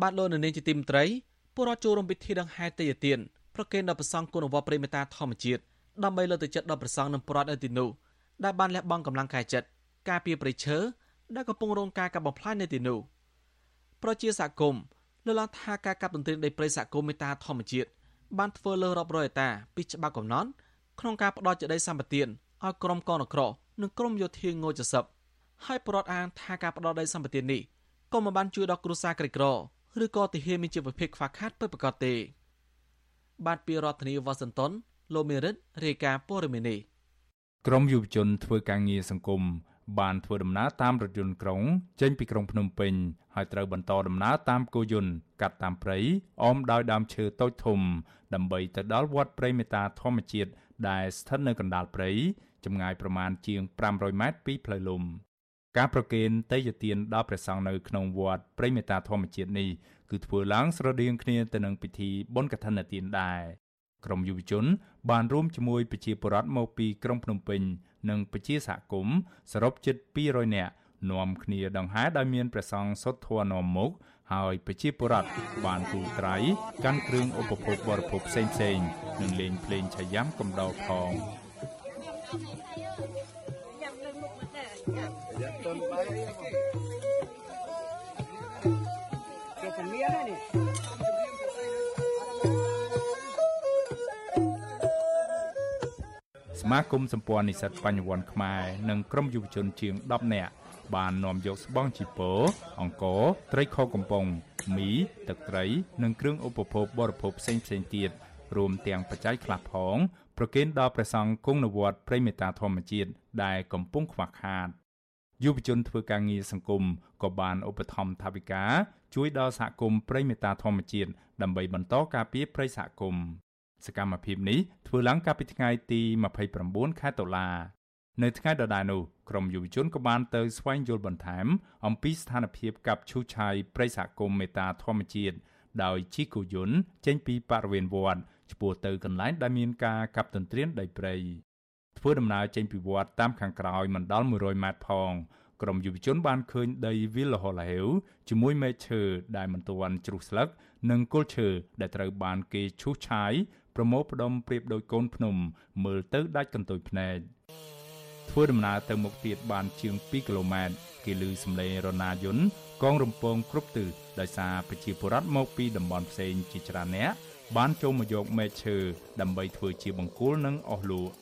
បាទលោកនៅនាងជាទីមត្រីពលរដ្ឋចូលរួមពិធីដង្ហែទេយទានប្រគេនដល់ព្រះសង្ឃគុណវត្តព្រៃមេតាធម្មជាតិដើម្បីលើកទឹកចិត្តដល់ព្រះសង្ឃនិងពលរដ្ឋនៅទីនោះដែលបានលះបង់កម្លាំងកាយចិត្តការពារព្រៃឈើដែលកំពុងរងការកាប់បំផ្លាញនៅទីនោះប្រជាសហគមន៍លើកឡើងថាការកាប់ទន្ទ្រានដីព្រៃសហគមន៍មេតាធម្មជាតិបានធ្វើលើរាប់រយហិតាពីច្បាប់កំណត់ក្នុងការផ្ដោតចេតិយសម្បទានឲ្យក្រុមកនក្រនិងក្រុមយោធាងូចសឹបហើយប្រវត្តិអានថាការផ្ដោតដីសម្បទាននេះក៏មិនបានជួយដល់គ្រួសារក្រីក្រ ឬក៏ទាហានមានជីវភាពខ្វះខាតពិតប្រាកដទេបាទពីរដ្ឋធានីវ៉ាស៊ីនតោនលោកមេរិតរាយការណ៍ព័ត៌មាននេះក្រមយុវជនធ្វើការងារសង្គមបានធ្វើដំណើរតាមរថយន្តក្រុង ចេញពីក្រុងភ្នំពេញហើយត្រូវបន្តដំណើរតាមគោយន្តកាត់តាមព្រៃអមដោយដើមឈើតូចធំ ដើម្បីទៅដល់វត្តព្រៃមេតាធម្មជាតិដែលស្ថិតនៅកណ្ដាលព្រៃចម្ងាយប្រមាណជាង500ម៉ែត្រពីផ្លូវលំ ការប្រគេនទេយ្យទានដល់ព្រះសង្ឃនៅក្នុងវត្តព្រៃមេតាធម្មជាតិនេះគឺធ្វើឡើងស្រដៀងគ្នាទៅនឹងពិធីបុណ្យកឋិនទានដែរក្រមយុវជន បានរួមជាមួយប្រជាពលរដ្ឋមកពីក្រុងភ្នំពេញ និងប្រជាសហគមន៍សរុបជិត200នាក់នាំគ្នាដង្ហែដោយមានព្រះសង្ឃសុទ្ធធននាំមុខហើយប្រជាពលរដ្ឋបានទូលត្រៃកាន់គ្រឿងឧបភោគបរិភោគផ្សេងផ្សេងនិងលេងភ្លេងឆាយ៉ាំកំដរផង សមាគមសម្ព័ន្ធនិស្សិតបញ្ញវន្តខ្មែរនិងក្រុមយុវជនជាង10នាក់បាននាំយកស្បង់ជីពរអង្ករត្រីខកំប៉ុងមីទឹកត្រីនិងគ្រឿងឧបភោគបរិភោគផ្សេងផ្សេងទៀតរួមទាំងបច្ច័យខ្លះផងប្រគេនដល់ព្រះសង្ឃគង់នៅវត្តព្រៃមេតាធម្មជាតិដែលកំពុងខ្វះខាត យុវជនធ្វើការងារសង្គមក៏បានឧបត្ថម្ភថវិកាជួយដល់សហគមន៍ព្រៃមេតាធម្មជាតិដើម្បីបន្តការពារព្រៃសហគមន៍សកម្មភាពនេះធ្វើឡើងកាលពីថ្ងៃទី29ខែតុលានៅថ្ងៃដដែលនោះក្រមយុវជនក៏បានទៅស្វែងយល់បន្ថែមអំពីស្ថានភាពកັບឈូសឆាយព្រៃសហគមន៍មេតាធម្មជាតិដោយជិះគោយន្តចេញពីបរិវេណវត្តឆ្ពោះទៅកន្លែងដែលមានការកាប់ទន្ទ្រានដីព្រៃ ធ្វើដំណើរចេញពីវត្តតាមខាងក្រោយមិនដល់100ម៉ែត្រផងក្រុមយុវជនបានឃើញដីវាលរហោលហេវជាមួយមែកឈើដែលមិនទាន់ជ្រុះស្លឹក និងគល់ឈើដែលត្រូវបានគេឈូសឆាយប្រមូលផ្ដុំប្រៀបដូចកូនភ្នំមើលទៅដាច់កន្ទុយភ្នែកធ្វើដំណើរទៅមុខទៀតបានជាង2គីឡូម៉ែត្រគេឮសំឡេងរណាយន្តកងរំពងគ្រប់ទិសដោយសារប្រជាពលរដ្ឋមកពីតំបន់ផ្សេងជាច្រើនអ្នកបានចូលមកយកមែកឈើដើម្បីធ្វើជាបង្គោលនិងអស់លក់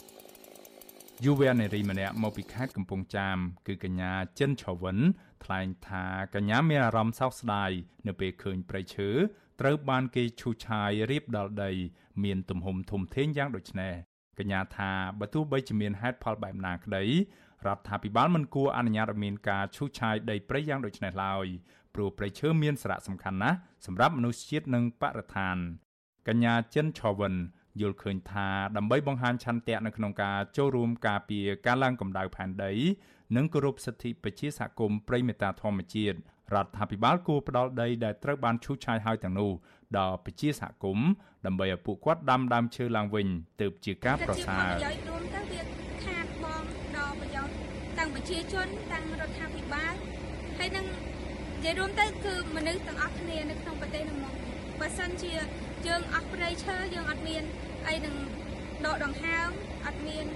យុវនារីម្នាក់មកពីខេត្តកំពង់ចាម គឺកញ្ញាចិនឆវិនថ្លែងថាកញ្ញាមានអារម្មណ៍សោកស្ដាយនៅពេលឃើញព្រៃឈើត្រូវបានគេឈូសឆាយរៀបដល់ដី មានទំហំធំធេងយ៉ាងដូចនេះកញ្ញាថាបើទោះបីជាមានហេតុផលបែបណាក្តីរដ្ឋាភិបាលមិនគួរអនុញ្ញាតឲ្យមានការឈូសឆាយដីព្រៃយ៉ាងដូចនេះឡើយព្រោះព្រៃឈើមានសារៈសំខាន់ណាស់សម្រាប់មនុស្សជាតិនិងបរិស្ថានកញ្ញាចិនឆវិន យល់ឃើញថាដើម្បីបង្ហាញឆន្ទៈនៅក្នុងការចូលរួមការពារការឡើងកម្ដៅផែនដី និងគោរពសិទ្ធិប្រជាសហគមន៍ព្រៃមេតាធម្មជាតិរដ្ឋាភិបាលគួរផ្ដល់ដីដែលត្រូវបានឈូសឆាយហើយទាំងនោះដល់ប្រជាសហគមន៍ដើម្បីឲ្យពួកគាត់ដាំដើមឈើឡើងវិញទើបជាការប្រសើរប្រយោជន៍រួមទៅវាខាតបងដល់ប្រយោជន៍ទាំងប្រជាជនទាំងរដ្ឋាភិបាលហើយនឹងនិយាយរួមទៅគឺមនុស្សទាំងអស់គ្នានៅក្នុងប្រទេសនោះមកបើសិនជា យើងអស់ព្រៃឈើយើងអត់មានអីនឹងដកដង្ហើមអត់មាន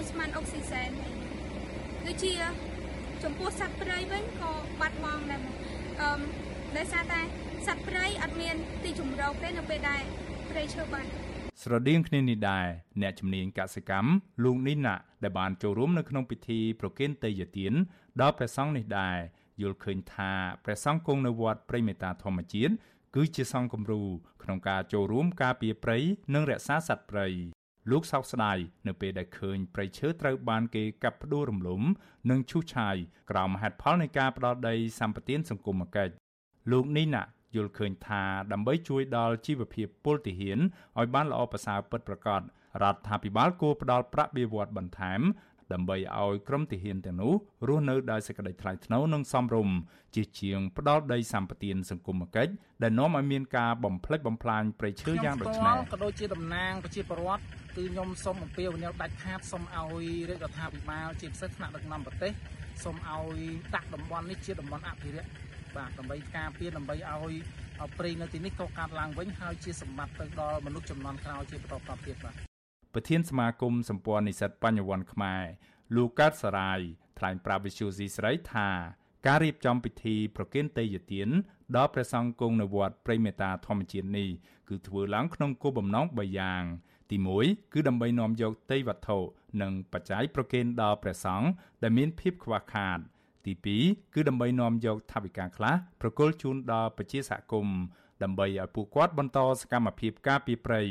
ឧស្ម័នអុកស៊ីសែនគឺជាចំពោះសត្វព្រៃវិញក៏បាត់បង់ដែរអឺដោយសារតែសត្វព្រៃអត់មានទីជម្រកទេនៅពេលដែលព្រៃឈើបាត់ស្រដៀងគ្នានេះដែរអ្នកជំនាញកសិកម្មលោកនីណាដែលបានចូលរួមនៅក្នុងពិធីប្រគេនទេយ្យទានដល់ព្រះសង្ឃនេះដែរយល់ឃើញថាព្រះសង្ឃគង់នៅវត្តព្រៃមេតាធម្មជាតិ គឺជាសង្ឃគំរូក្នុងការចូលរួមការពារព្រៃនិងរក្សាសត្វព្រៃលោកសោកស្ដាយនៅពេលដែលឃើញព្រៃឈើត្រូវបានគេកាប់ផ្ដួលរំលំ និងឈូសឆាយក្រោមហេតុផលនៃការផ្ដោតដីសម្បត្តិសង្គមគិច្ចលោកនេះណាយល់ឃើញថាដើម្បីជួយដល់ជីវភាពពលទាហានឲ្យបានល្អប្រសើរពិតប្រាកដរដ្ឋាភិបាលគួរផ្ដល់ប្រាក់បៀវត្សបន្ថែម ដើម្បីឲ្យក្រុមទាហានទាំងនោះរស់នៅដោយសេចក្តីថ្លៃថ្នូរនិងសមរម្យជាជាងផ្ដល់ដីសម្បត្តិសង្គមគិច្ចដែលនាំឲ្យមានការបំផ្លិចបំផ្លាញព្រៃឈើយ៉ាងដូចនេះក៏ដូចជាតំណាងប្រជាពលរដ្ឋគឺខ្ញុំសូមអំពាវនាវដាច់ខាតសូមឲ្យរាជរដ្ឋាភិបាលជាពិសេសថ្នាក់ដឹកនាំប្រទេសសូមឲ្យដាក់តំបន់នេះជាតំបន់អភិរក្សបាទដើម្បីការពារដើម្បីឲ្យព្រៃនៅទីនេះកកាត់ឡើងវិញហើយជាសម្បត្តិទៅដល់មនុស្សចំនួនក្រោយជាបន្តបន្ទាប់ទៀតបាទ ប្រធានសមាគមសម្ព័ន្ធនិស្សិតបញ្ញវន្តខ្មែរលោកកើតសរាយថ្លែងប្រាប់វិសុយស៊ីស្រីថាការរៀបចំពិធីប្រគេនទេយ្យទានដល់ព្រះសង្ឃគង់នៅវត្តព្រៃមេតាធម្មជាតិនេះគឺធ្វើឡើងក្នុងគោលបំណង3យ៉ាង ទី1គឺដើម្បីនាំយកទេយ្យវត្ថុនិងបច្ច័យប្រគេនដល់ព្រះសង្ឃដែលមានភាពខ្វះខាត ទី2គឺដើម្បីនាំយកថវិកាខ្លះប្រគល់ជូនដល់ប្រជាសហគមន៍ដើម្បីឲ្យពួកគាត់បន្តសកម្មភាពការពារព្រៃ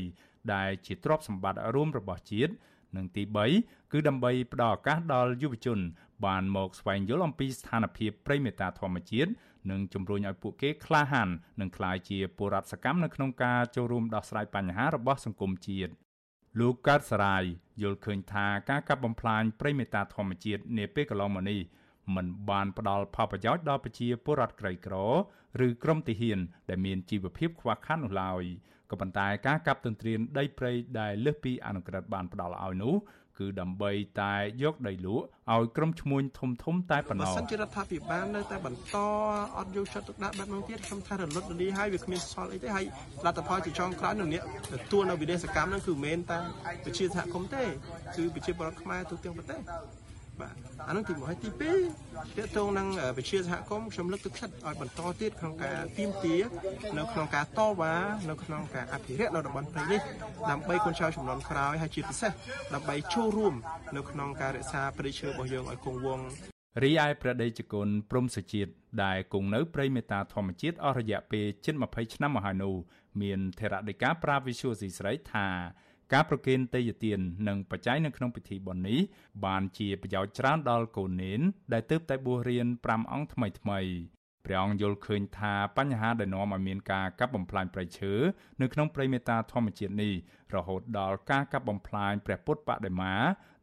ដែលជាទ្រព្យសម្បត្តិរួមរបស់ជាតិនិងទី3គឺដើម្បីផ្ដល់ឱកាសដល់យុវជន បានមកស្វែងយល់អំពីស្ថានភាពព្រៃមេតាធម្មជាតិនិងជំរុញឲ្យពួកគេក្លាហាននិងក្លាយជាពលរដ្ឋសកម្មនៅក្នុងការចូលរួមដោះស្រាយបញ្ហារបស់សង្គមជាតិលោកកើតសរាយយល់ឃើញថាការកាប់បំផ្លាញព្រៃមេតាធម្មជាតិនាពេលកន្លងមកនេះមិនបានផ្ដល់ផលប្រយោជន៍ដល់ប្រជាពលរដ្ឋក្រីក្រ ឬក្រុមទាហាន ដែលមានជីវភាពខ្វះខាតនោះឡើយ ក៏ប៉ុន្តែការកាប់ទន្ទ្រានដីព្រៃដែលលើសពីអនុក្រឹត្យបានផ្ដល់ឲ្យនោះគឺដើម្បីតែយកដីលក់ឲ្យក្រុមឈ្មួញធំធំតែប៉ុណ្ណោះបើសិនជារដ្ឋាភិបាលនៅតែបន្តអត់យកចិត្តទុកដាក់បែបនោះទៀតខ្ញុំថារលត់រលាយហើយវាគ្មានសល់អីទេហើយលទ្ធផលជាចុងក្រោយនឹងនេះទួលនៅវិ Desha កម្មហ្នឹងគឺមិនមែនតែប្រជាសហគមន៍ទេគឺប្រជាពលរដ្ឋខ្មែរទូទាំងប្រទេស បាទអានោះទី1ហើយទី2ទាក់ទងនឹងវិជាសហគមន៍ខ្ញុំលើកទឹកចិត្តឲ្យបន្តទៀតក្នុងការទៀមទានៅក្នុងការតវ៉ានៅក្នុងការអភិរក្សនៅតំបន់ព្រៃនេះដើម្បីកូនចៅចំនួនក្រោយហើយជាពិសេសដើម្បីចូលរួមនៅក្នុងការរក្សាព្រៃឈើរបស់យើងឲ្យគង់វង្សរីឯព្រះដេចគុណព្រំសុជាតិដែលគង់នៅព្រៃមេតាធម្មជាតិអស់រយៈពេលជិត20ឆ្នាំមកហើយនោះមានថេរដីកាប្រាវិសុយស៊ីស្រីថា ការប្រគេនទេយ្យទាននិងបច្ច័យនៅក្នុងពិធីបុណ្យនេះបានជាប្រយោជន៍ច្រើនដល់កូននេនដែលទើបតែបួសរៀន5អង្គថ្មីថ្មីព្រះអង្គយល់ឃើញថាបញ្ហាដែលនាំឲ្យមានការកាប់បំផ្លាញព្រៃឈើនៅក្នុងព្រៃមេតាធម្មជាតិនេះរហូតដល់ការកាប់បំផ្លាញព្រះពុទ្ធបដិមា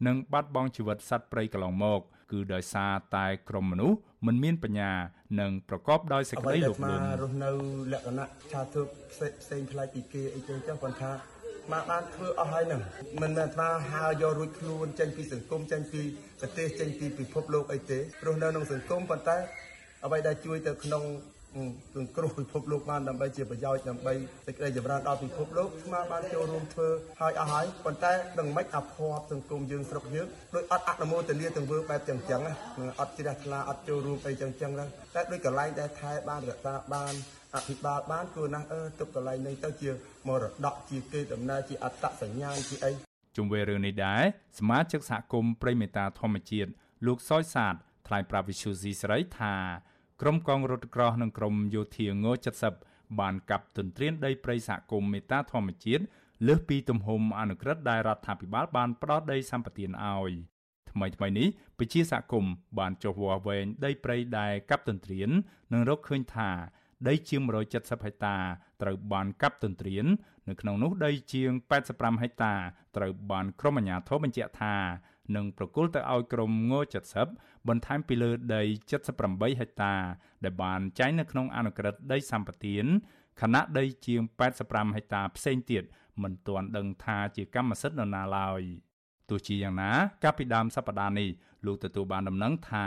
និងបាត់បង់ជីវិតសត្វព្រៃកន្លងមក គឺដោយសារតែក្រុមមនុស្សមិនមានបញ្ញានិងប្រកបដោយសេចក្តីលោភលន់រស់នៅលក្ខណៈឆាទើបផ្សេងផ្លែកពីគេអីចឹងចឹងគាត់ថា មកបានធ្វើអស់ហើយនឹងមិនមែនថាហើយករួចខ្លួនចេញពីសង្គមចេញពីប្រទេសចេញពីពិភពលោកអីទេព្រោះនៅក្នុងសង្គមប៉ុន្តែអ្វីដែលជួយទៅក្នុង សង្គ្រោះពិភពលោកបានដើម្បីជាប្រយោជន៍ដើម្បីសេចក្តីចម្រើនដល់ពិភពលោកស្មាបានចូលរួមធ្វើហើយអស់ហើយប៉ុន្តែនឹងមិនអភ័ព្វសង្គមយើងស្រុកយើងដោយអត់អនុមោទនាទាំងធ្វើបែបចឹងចឹងណាអត់ជ្រះថ្លាអត់ចូលរួមអីចឹងចឹងណាតែដោយកន្លែងដែលថែបានរក្សាបានអភិបាលបានគួរណាស់អឺទុកកន្លែងនេះទៅជាមរតកជាគេដំណើរជាអត្តសញ្ញាណជាអីជុំវិញរឿងនេះដែរសមាជិកសហគមន៍ប្រិមេតាធម្មជាតិលោកសយសាទថ្លែងប្រាប់វិសុយស៊ីស្រីថា ក្រុមកងរថក្រោះនិងក្រុមយោធាង70បានកាប់ទន្ទ្រានដីព្រៃសហគមន៍មេតាធម្មជាតិលើសពីទំហំអនុក្រឹត្យដែលរដ្ឋាភិបាលបានផ្ដល់ដីសម្បត្តិឲ្យថ្មីថ្មីនេះពជាសហគមន៍បានចុះវាស់វែងដីព្រៃដែលកាប់ទន្ទ្រាននិងរកឃើញថាដីជាង170ហិកតាត្រូវបានកាប់ទន្ទ្រាន នៅក្នុងនោះដីជាង85ហិកតាត្រូវបានក្រុមអាជ្ញាធរបញ្ជាក់ថា នឹងប្រគល់ទៅឲ្យក្រុមង70បន្ថែមពីលើដី78ហិកតា ដែលបានចែងនៅក្នុងអនុក្រឹត្យដីសម្បត្តិខណៈដីជាង85ហិកតាផ្សេងទៀតមិនទាន់ដឹងថាជាកម្មសិទ្ធិនរណាឡើយទោះជាយ៉ាងណាកាលពីដើមសប្តាហ៍នេះលោកទទួលបានដំណឹងថា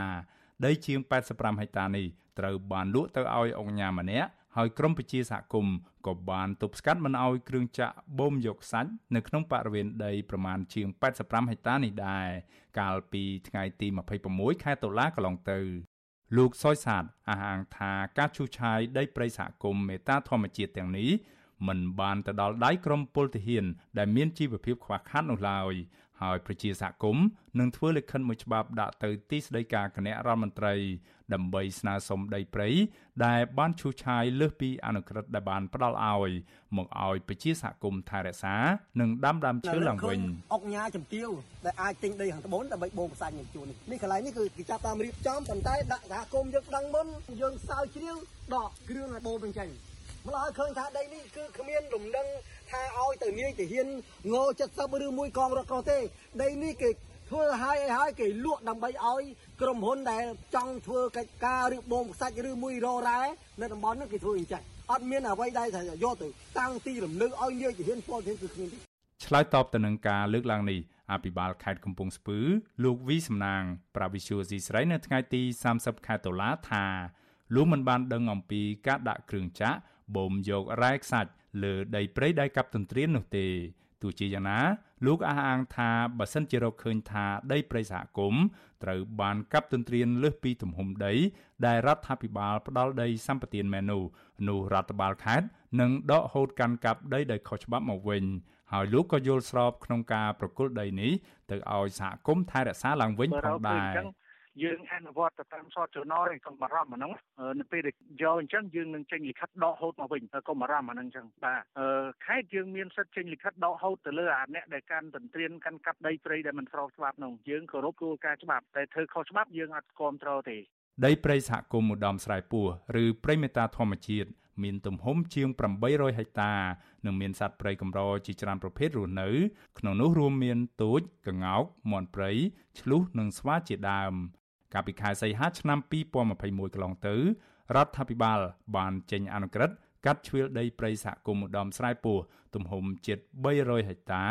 ដីជាង85ហិកតានេះត្រូវបានលក់ទៅឲ្យអង្គញាម្នាក់ ហើយក្រមពជាសហគមន៍ក៏បានទប់ស្កាត់មិនឲ្យគ្រឿងចាក់បូមយកសាច់នៅក្នុងបរិវេណដីប្រមាណជាង85ហិកតានេះដែរកាលពីថ្ងៃទី26ខែតុលាកន្លងទៅលោកសុយសាទអះអាងថាការឈូសឆាយដីព្រៃសហគមន៍មេតាធម្មជាតិទាំងនេះមិនបានទៅដល់ដៃក្រមពលទាហានដែលមានជីវភាពខ្វះខាតនោះឡើយ ហើយប្រជាសហគមន៍នឹងធ្វើលិខិតមួយច្បាប់ដាក់ទៅទីស្តីការគណៈរដ្ឋមន្ត្រី ដើម្បីស្នើសុំដីព្រៃដែលបានឈូសឆាយលើសពីអនុក្រឹត្យដែលបានផ្ដល់ឲ្យមកឲ្យប្រជាសហគមន៍ថែរក្សា និងដាំដើមឈើឡើងវិញអុកញ៉ាជំទាវដែលអាចទិញដីខាងត្បូនដើម្បីបូមផ្សាច់នឹងជួននេះនេះកន្លែងនេះគឺគេចាប់តាមរៀបចំប៉ុន្តែដាក់សហគមន៍យើងដឹងមុនយើងសើជ្រាវដកគ្រឿងឲ្យបូមវិញចេញ ម្ល៉េះឃើញថាដីនេះគឺគ្មានរំដឹងថាឲ្យទៅនាយទាហានង70ឬមួយកងរត់កោះទេ ដីនេះគេធ្វើឲ្យឲ្យឲ្យគេលក់ដើម្បីឲ្យក្រុមហ៊ុនដែលចង់ធ្វើកិច្ចការឬបងខ្សាច់ឬមួយររ៉ែនៅតំបន់នោះគេធ្វើអញ្ចឹងអត់មានអ្វីដែលថាយកទៅតាំងទីរំលឹកឲ្យនាយទាហានពលទាហានគឺគ្មានទេឆ្លើយតបទៅនឹងការលើកឡើងនេះអភិបាលខេត្តកំពង់ស្ពឺលោកវីសំណាងប្រាវិសុយស៊ីស្រីនៅថ្ងៃទី30ខែតុលាថាលោកមិនបានដឹងអំពីការដាក់គ្រឿងចាក់ បូមយករ៉ែខ្សាច់លើដីព្រៃដែលកាប់ទន្ទ្រាននោះទេទោះជាយ៉ាងណាលោកអះអាងថាបើសិនជារកឃើញថាដីព្រៃសហគមន៍ត្រូវបានកាប់ទន្ទ្រានលើសពីទំហំដី ដែលរដ្ឋាភិបាលផ្ដាល់ដីសម្បត្តិមែននោះនោះរដ្ឋបាលខេត្តនឹងដកហូតកាន់កាប់ដីដោយខុសច្បាប់មកវិញហើយលោកក៏យល់ស្របក្នុងការប្រគល់ដីនេះទៅឲ្យសហគមន៍ថែរក្សាឡើងវិញផងដែរ យើងអនុវត្តទៅតាមសតចំណយកុំបារម្ភអាហ្នឹងនៅពេលដែលយកអញ្ចឹងយើងនឹងចេញលិខិតដកហូតមកវិញកុំបារម្ភអាហ្នឹងអញ្ចឹងបាទខេត្តយើងមានសិទ្ធិចេញលិខិតដកហូតទៅលើអាអ្នកដែលកាន់ទន្ទ្រានកាន់កាប់ដីព្រៃដែលមិនស្របច្បាប់នោះយើងគោរពគោលការណ៍ច្បាប់តែធ្វើខុសច្បាប់យើងអត់គ្រប់គ្រងទេដីព្រៃសហគមន៍ឧត្តមស្រែពោះឬព្រៃមេតាធម្មជាតិមានទំហំជាង800ហិកតានិងមានសត្វព្រៃកម្រជាច្រើនប្រភេទរស់នៅក្នុងនោះរួមមានទូចក្ងោកមាន់ព្រៃឆ្លុះនិងស្វាជាដើម កាលពីខែសីហាឆ្នាំ2021កន្លងទៅរដ្ឋាភិបាលបានចេញអនុក្រឹត្យកាត់ជ្រឿលដីព្រៃសហគមន៍ឧត្តមស្រែពោះទំហំជិត300ហិកតា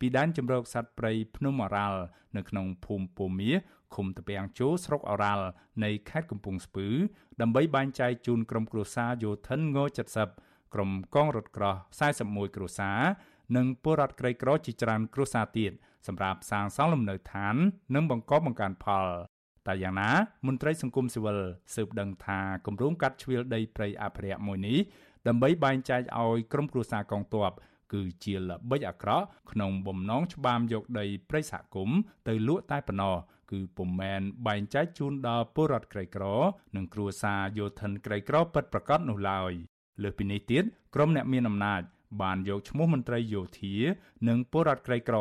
ពីដែនជម្រកសត្វព្រៃភ្នំអរ៉ាល់នៅក្នុងភូមិពូមៀឃុំតាពាំងជោស្រុកអរ៉ាល់នៃខេត្តកំពង់ស្ពឺ ដើម្បីបែងចែកជូនក្រុមគ្រួសារយោធិនង70ក្រុមកងរថក្រោះ41គ្រួសារនិងពលរដ្ឋក្រីក្រជាច្រើនគ្រួសារទៀតសម្រាប់សាងសង់លំនៅឋាន និងបង្កបង្កើនផល តែយ៉ាងណាមន្ត្រីសង្គមស៊ីវិលស៊ើបដឹងថាគម្រោងកាត់ជ្រៀលដីព្រៃអភិរក្សមួយនេះដើម្បីបែងចែកឲ្យក្រុមគ្រួសារកងទ័ពគឺជាល្បិចអាក្រក់ក្នុងបំណងច្បាមយកដីព្រៃសហគមន៍ទៅលក់តែប៉ុណ្ណោះគឺពុំមែនបែងចែកជូនដល់ពលរដ្ឋក្រីក្រ និងគ្រួសារយោធិនក្រីក្រពិតប្រាកដនោះឡើយលើសពីនេះទៀតក្រុមអ្នកមានអំណាចបានយកឈ្មោះមន្ត្រីយោធា និងពលរដ្ឋក្រីក្រ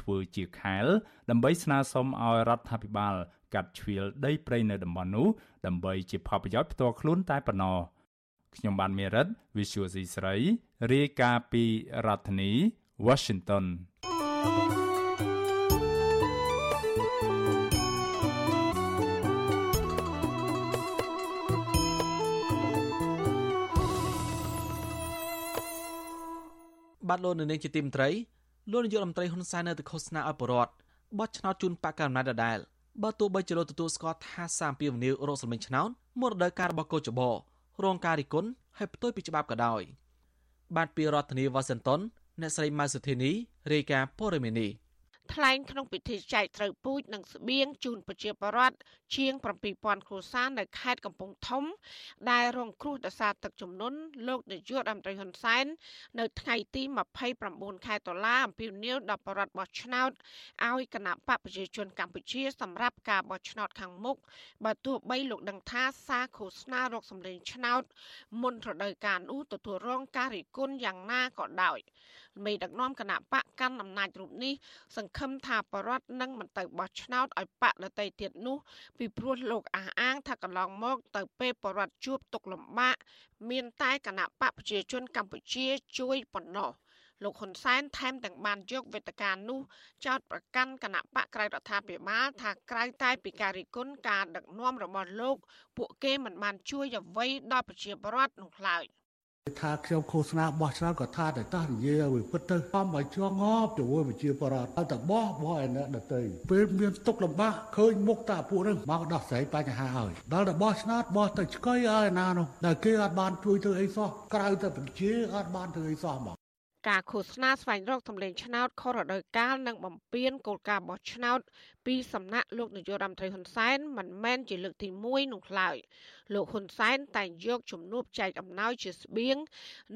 ធ្វើជាខែលដើម្បីស្នើសុំឲ្យរដ្ឋាភិបាល កាត់ជ្រៀលដីព្រៃនៅតំបន់នោះដើម្បីជាផលប្រយោជន៍ផ្ទាល់ខ្លួនតែប៉ុណ្ណោះខ្ញុំបានមេរិត Visual C ស្រីរាយការណ៍ពីរដ្ឋធានី Washington thank you បាទលោកនៅនាងជាទីមត្រីលោកនាយករដ្ឋមន្ត្រីហ៊ុនសែននៅតែឃោសនាឲ្យបរដ្ឋបោះឆ្នោតជូនបកកណ្ដាលដដែល បើទោះបីជាលោកទទួលស្គាល់ថាសារពីវនីរកសម្លេងឆ្នោតមរដូវកាលរបស់កោចបរងការរិះគន់ហើយផ្ទុយពីច្បាប់ក៏ដោយបាទពីរដ្ឋធានីវ៉ាស៊ីនតោនអ្នកស្រីម៉ៅសុធីនីរាយការណ៍ព័ត៌មាននេះ ថ្លែងក្នុងពិធីចែកត្រូវពូជនិងស្បៀងជូនប្រជាពលរដ្ឋជាង7000គ្រួសារនៅខេត្តកំពង់ធំ ដែលរងគ្រោះដោយសារទឹកជំនន់លោកនាយករដ្ឋមន្ត្រីហ៊ុនសែននៅថ្ងៃទី29ខែតុលាអំពីនីវដល់បរដ្ឋបោះឆ្នោតឲ្យគណៈបកប្រជាជនកម្ពុជាសម្រាប់ការបោះឆ្នោតខាងមុខបើទោះបីលោកដឹងថាសារឃោសនារកសម្លេងឆ្នោតមុនរដូវកាលនោះទទួលរងការរិះគន់យ៉ាងណាក៏ដោយ មេដឹកនាំគណៈបកកាន់អំណាចរូបនេះសង្ឃឹមថាបរដ្ឋនឹងមិនទៅបោះឆ្នោតឲ្យបកដតីទៀតនោះពីព្រោះលោកអះអាងថាកន្លងមក ទៅពេលបរដ្ឋជួបទុកលំបាកមានតែគណៈបកប្រជាជនកម្ពុជាជួយប៉ុណ្ណោះលោកហ៊ុនសែនថែមទាំងបានយកវេទិកានោះចោទប្រកាន់គណៈបកក្រៅរដ្ឋាភិបាលថាក្រៅតែពីការរិះគន់ការដឹកនាំរបស់លោក ពួកគេមិនបានជួយអ្វីដល់ប្រជាពលរដ្ឋនោះឡើយ។ ថាខ្ញុំឃោសនាបោះឆ្នោតក៏ថាតែតោះនិយាយឲ្យពិតទៅបំឲ្យជាប់ងាប់ជាមួយប្រជាបរតឲ្យតែបោះបោះឯអ្នកដទៃពេលមានទុកលំបាកឃើញមុខតាពួកនឹងមកដោះស្រាយបញ្ហាឲ្យដល់តែបោះឆ្នោតបោះទៅឆ្កុយឲ្យណានោះតែគេអត់បានជួយធ្វើអីសោះក្រៅតែបញ្ជាអត់បានធ្វើអីសោះមក ការឃោសនាស្វែងរកសម្លេងឆ្នោតខុសរដូវកាលនិងបំពេញគោលការណ៍បោះឆ្នោតពីសំណាក់លោកនាយករដ្ឋមន្ត្រីហ៊ុនសែនមិនមែនជាលើកទី1នោះឡើយលោកហ៊ុនសែនតែងយកជំនួបចែកអំណោយជាស្បៀង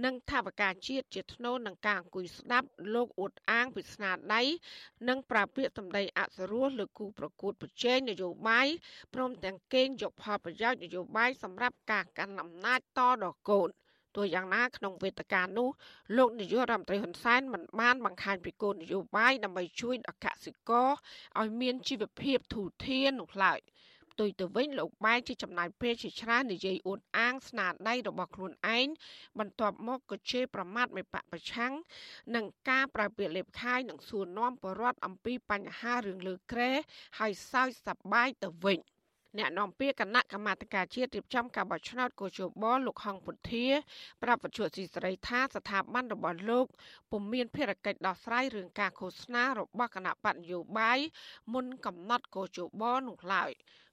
និងថាវការជាតិជាធ្នូនឹងការអង្គុយស្ដាប់លោកអួតអាងពីស្នាដៃនិងប្រាពាកសម្ដីអសរោះលើគូប្រកួតប្រជែងនយោបាយព្រមទាំងកេងយកផលប្រយោជន៍នយោបាយសម្រាប់ការកាន់អំណាចតដល់កូន ទោះយ៉ាងណាក្នុងវេទិកានោះលោកនាយករដ្ឋមន្ត្រីហ៊ុនសែនមិនបានបង្ហាញពីគោលនយោបាយដើម្បីជួយដល់កសិករឲ្យមានជីវភាពធូរធាននោះឡើយ។ទុយទៅវិញលោកបែជាចំណាយពេលជាច្រើននិយាយអួតអាងស្នាដៃរបស់ខ្លួនឯងបន្ទាប់មកក៏ជេរប្រមាថមេបកប្រឆាំងនិងការប្រើពាក្យលេបខាយនិងសួរនាំបរដ្ឋអំពីបញ្ហារឿងលើក្រែហើយសើចសប្បាយទៅវិញ។ អ្នកនាំពាក្យគណៈកម្មាធិការជាតិរៀបចំការបោះឆ្នោតកោជបលោកហងពុធា ប្រាប់វិទ្យុស៊ីស្រីថាស្ថាប័នរបស់លោកពុំមានភារកិច្ចដោះស្រាយរឿងការឃោសនារបស់គណៈបកនយោបាយមុនកំណត់កោជបនោះឡើយ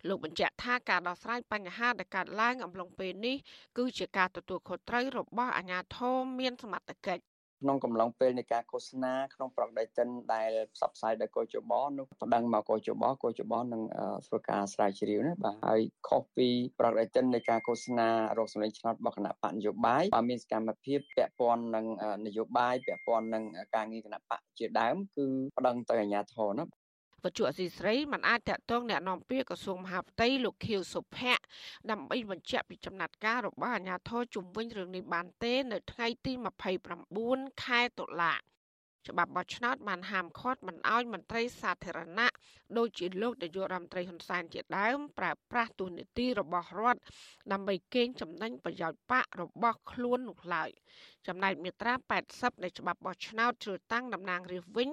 លោកបញ្ជាក់ថាការដោះស្រាយបញ្ហាដែលកើតឡើងអំឡុងពេលនេះគឺជាការទទួលខុសត្រូវរបស់អាជ្ញាធរមានសមត្ថកិច្ច ក្នុងកំឡុងពេលនៃការឃោសនាក្នុងប្រកដីតិនដែលផ្សព្វផ្សាយដោយកោជបនោះប្តឹងមកកោជបកោជបនឹងធ្វើការស្រាវជ្រាវណាបាទហើយខុសពីប្រកដីតិននៃការឃោសនារកសម្លេងឆ្នោតរបស់គណៈបកនយោបាយបើមានសកម្មភាពពាក់ព័ន្ធនឹងនយោបាយពាក់ព័ន្ធនឹងការងារគណៈបកជាដើមគឺប្តឹងទៅអាជ្ញាធរណា វិទ្យុអសីស្រីមិនអាចតាក់ទងអ្នកនាំពាក្យក្រសួងមហាផ្ទៃលោកខៀវសុភ័ក្រដើម្បីបញ្ជាក់ពីចំណាត់ការរបស់អាជ្ញាធរជំវិញរឿងនេះបានទេ នៅថ្ងៃទី29ខែតុលាច្បាប់បោះឆ្នោតបានហាមឃាត់មិនឲ្យមន្ត្រីសាធារណៈដូចជាលោកនាយករដ្ឋមន្ត្រីហ៊ុនសែនជាដើមប្រើប្រាស់ទូនីតិរបស់រដ្ឋដើម្បីកេងចំណេញប្រយោជន៍បករបស់ខ្លួននោះឡើយចំណែកមាត្រា80នៃច្បាប់បោះឆ្នោតជ្រើសតាំងតំណាងរាស្ត្រវិញ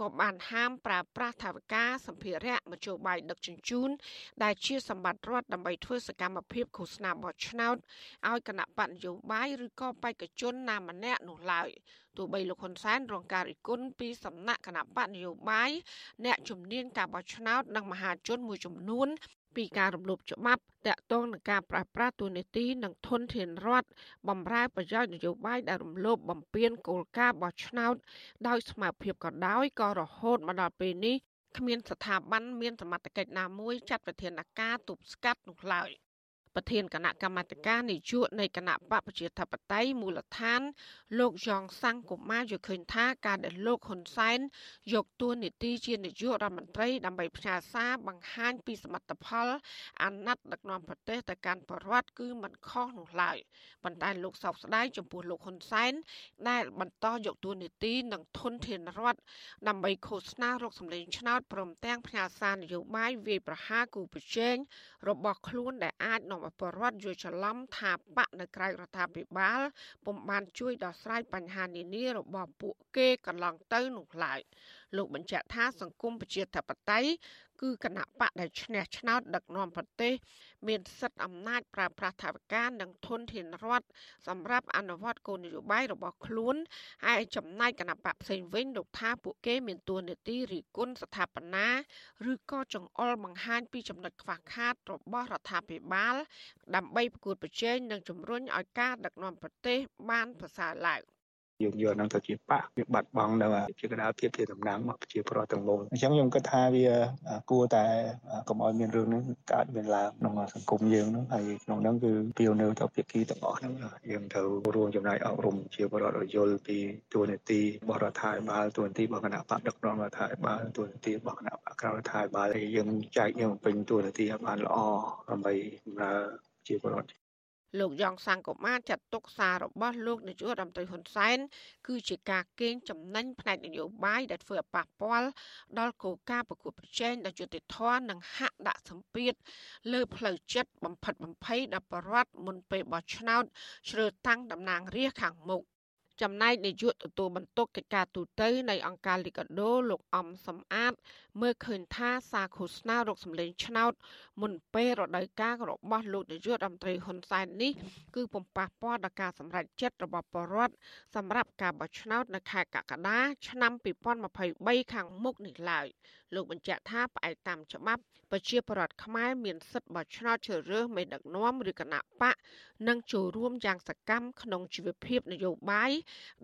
ក៏បានហាមប្រើប្រាស់ថវិកាសម្ភារៈមធ្យោបាយដឹកជញ្ជូន ដែលជាសម្បត្តិរដ្ឋដើម្បីធ្វើសកម្មភាពឃោសនាបោះឆ្នោតឲ្យគណៈបកនយោបាយឬក៏បេក្ខជនណាម្នាក់នោះឡើយទោះបីលោកហ៊ុនសែនរងការរិះគន់ពីសំណាក់គណៈបកនយោបាយអ្នកជំនាញការបោះឆ្នោតនិងមហាជនមួយចំនួន ពីការរំលោភច្បាប់តាក់ទងនឹងការប្រាស្រ័យទូនីតិនិងធនធានរដ្ឋបំរើប្រយោជន៍នយោបាយដែលរំលោភបំពានគោលការណ៍បោះឆ្នោតដោយស្មារតីក៏ដោយក៏រហូតមកដល់ពេលនេះគ្មានស្ថាប័នមានសមត្ថកិច្ចណាមួយចាត់វិធានការទប់ស្កាត់នោះឡើយ។ ប្រធានគណៈកម្មាធិការនយោបាយនៃគណៈបកប្រជាធិបតេយ្យមូលដ្ឋាន លោកយ៉ងសាំងកុមារយល់ឃើញថាការដែលលោកហ៊ុនសែនយកតួនាទីជានាយករដ្ឋមន្ត្រីដើម្បីផ្ញើសារបង្ហាញពីសមិទ្ធផលអាណត្តិដឹកនាំប្រទេសទៅកាន់ប្រជាពលរដ្ឋគឺមិនខុសនោះឡើយប៉ុន្តែលោកសោកស្ដាយចំពោះលោកហ៊ុនសែនដែលបន្តយកតួនាទីនិងធនធានរដ្ឋដើម្បីឃោសនារកសម្លេងឆ្នោតព្រមទាំងផ្ញើសារនយោបាយវាយប្រហារគូប្រជែងរបស់ខ្លួនដែលអាចនាំឲ្យពលរដ្ឋយល់ច្រឡំថាបកនៅក្រៅរដ្ឋាភិបាលពុំបានជួយដោះស្រាយបញ្ហានានារបស់ពួកគេកន្លងទៅនោះឡើយលោកបញ្ជាក់ថាសង្គមប្រជាធិបតេយ្យ គឺគណៈបកដែលឈ្នះឆ្នោតដឹកនាំប្រទេស មានសិទ្ធិអំណាចប្រើប្រាស់ថវិកានិងធនធានរដ្ឋសម្រាប់អនុវត្តគោលនយោបាយរបស់ខ្លួនហើយចំណែកគណៈបកផ្សេងវិញលោកថាពួកគេមានទួនាទីរិះគន់ស្ថាបនាឬក៏ចង្អុលបង្ហាញពីចំណុចខ្វះខាតរបស់រដ្ឋាភិបាល ដើម្បីប្រកួតប្រជែងនិងជំរុញឲ្យការដឹកនាំប្រទេសបានប្រសើរឡើង។ យើងយកនឹងទៅជាបកវាបាត់បង់នៅជាកណ្ដាលភាពជាតំណាងមកប្រជាពលរដ្ឋទាំងមូលអញ្ចឹងខ្ញុំគិតថាវាគួរតែកុំឲ្យមានរឿងនេះកើតមានឡើងក្នុងសង្គមយើងហ្នឹងហើយក្នុងហ្នឹងគឺពីនៅទៅភាគីទាំងអស់ហ្នឹងយើងត្រូវរួមចំណែកអប់រំជាពលរដ្ឋយល់ពីទួលនីតិបរដ្ឋាភិបាលទួលនីតិរបស់គណៈបកដឹកនាំរដ្ឋាភិបាលទួលនីតិរបស់គណៈបកក្រៅរដ្ឋាភិបាលហើយយើងចែកយើងពេញទួលនីតិឲ្យបានល្អដើម្បីបម្រើជាពលរដ្ឋ លោកយ៉ងសង្គមាចាត់ទុកសាររបស់លោកនាយករដ្ឋមន្ត្រីហ៊ុនសែនគឺជាការកេងចំណេញផ្នែកនយោបាយដែលធ្វើឲ្យប៉ះពាល់ដល់គោលការណ៍ប្រកួតប្រជែងដ៏យុត្តិធម៌និងហាក់ដាក់សម្ពាធលើផ្លូវចិត្តបំផិតបំភ័យដល់ប្រជាពលរដ្ឋមុនពេលបោះឆ្នោតជ្រើសតាំងតំណាងរាស្ត្រខាងមុខ ចំណែកនាយកទទួលបន្ទុកកិច្ចការទូតនៃអង្គការលីកាដូលោកអំសំអាត មើលឃើញថាសារឃោសនារកសម្លេងឆ្នោត មុនពេលរដូវកាលរបស់លោកនាយករដ្ឋមន្ត្រីហ៊ុនសែននេះគឺពំប៉ះពាល់ដល់ការសម្រេចចិត្តរបស់ប្រជាពលរដ្ឋសម្រាប់ការបោះឆ្នោតនៅខែកក្កដាឆ្នាំ2023ខាងមុខនេះឡើយ លោកបញ្ជាក់ថាផ្អែកតាមច្បាប់ប្រជាពលរដ្ឋខ្មែរមានសិទ្ធិបោះឆ្នោតជ្រើសរើសមេដឹកនាំឬគណៈបកនិងចូលរួមយ៉ាងសកម្មក្នុងជីវភាពនយោបាយ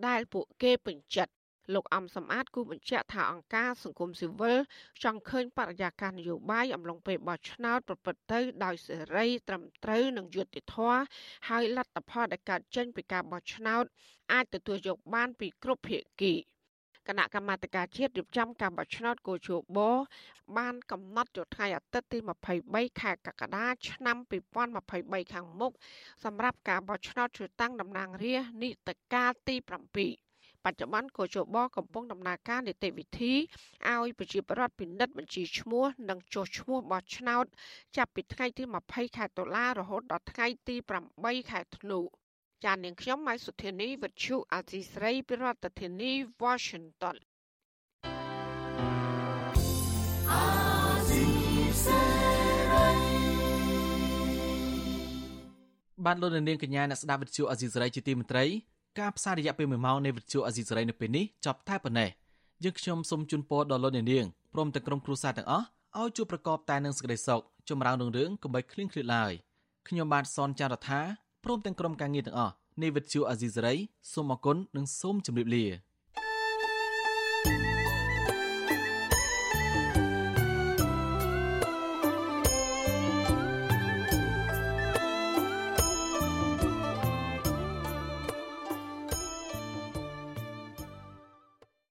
ដែលពួកគេពេញចិត្តលោកអំសំអាតគូបញ្ជាក់ថាអង្គការសង្គមស៊ីវិលចង់ឃើញបរិយាកាសនយោបាយអំឡុងពេលបោះឆ្នោតប្រព្រឹត្តទៅដោយសេរីត្រឹមត្រូវនិងយុត្តិធម៌ហើយលទ្ធផលដែលកើតចេញពីការបោះឆ្នោតអាចទទួលយកបានពីគ្រប់ភាគី គណៈកម្មាធិការជាតិរៀបចំការបោះឆ្នោតកោជបបានកំណត់ចូលថ្ងៃអាទិត្យទី23ខែកក្កដាឆ្នាំ2023ខាងមុខសម្រាប់ការបោះឆ្នោតជ្រើសតាំងតំណាងរាស្ត្រនីតិកាលទី7បច្ចុប្បន្នកោជបកំពុងដំណើរការនីតិវិធីឲ្យប្រជាពលរដ្ឋពិនិត្យបញ្ជីឈ្មោះនិងចុះឈ្មោះបោះឆ្នោត ចាប់ពីថ្ងៃទី20ខែតុលារហូតដល់ថ្ងៃទី8ខែធ្នូ ចាននាងខ្ញុំម៉ៃសុធានីវិទ្យុអាស៊ីស្រីពីរដ្ឋធានី Washington បានលោកនាងកញ្ញាអ្នកស្ដាប់វិទ្យុអាស៊ីសេរីជាទីមេត្រីការផ្សាយរយៈពេល1ម៉ោងនៃវិទ្យុអាស៊ីសេរីនៅពេលនេះចប់តែប៉ុណ្ណេះយើងខ្ញុំសូមជូនពរដល់លោកនាងព្រមទាំងក្រុមគ្រួសារទាំងអស់ឲ្យជួបប្រកបតែនឹងសេចក្តីសុខចម្រើនរុងរឿងកុំបីឃ្លៀងឃ្លាតឡើយខ្ញុំបាទសនចាររថា ព្រមទាំងក្រុមការងារទាំងអស់នៃវិទ្យុអាស៊ីសេរីសូមអគុណនិងសូមជម្រាបលា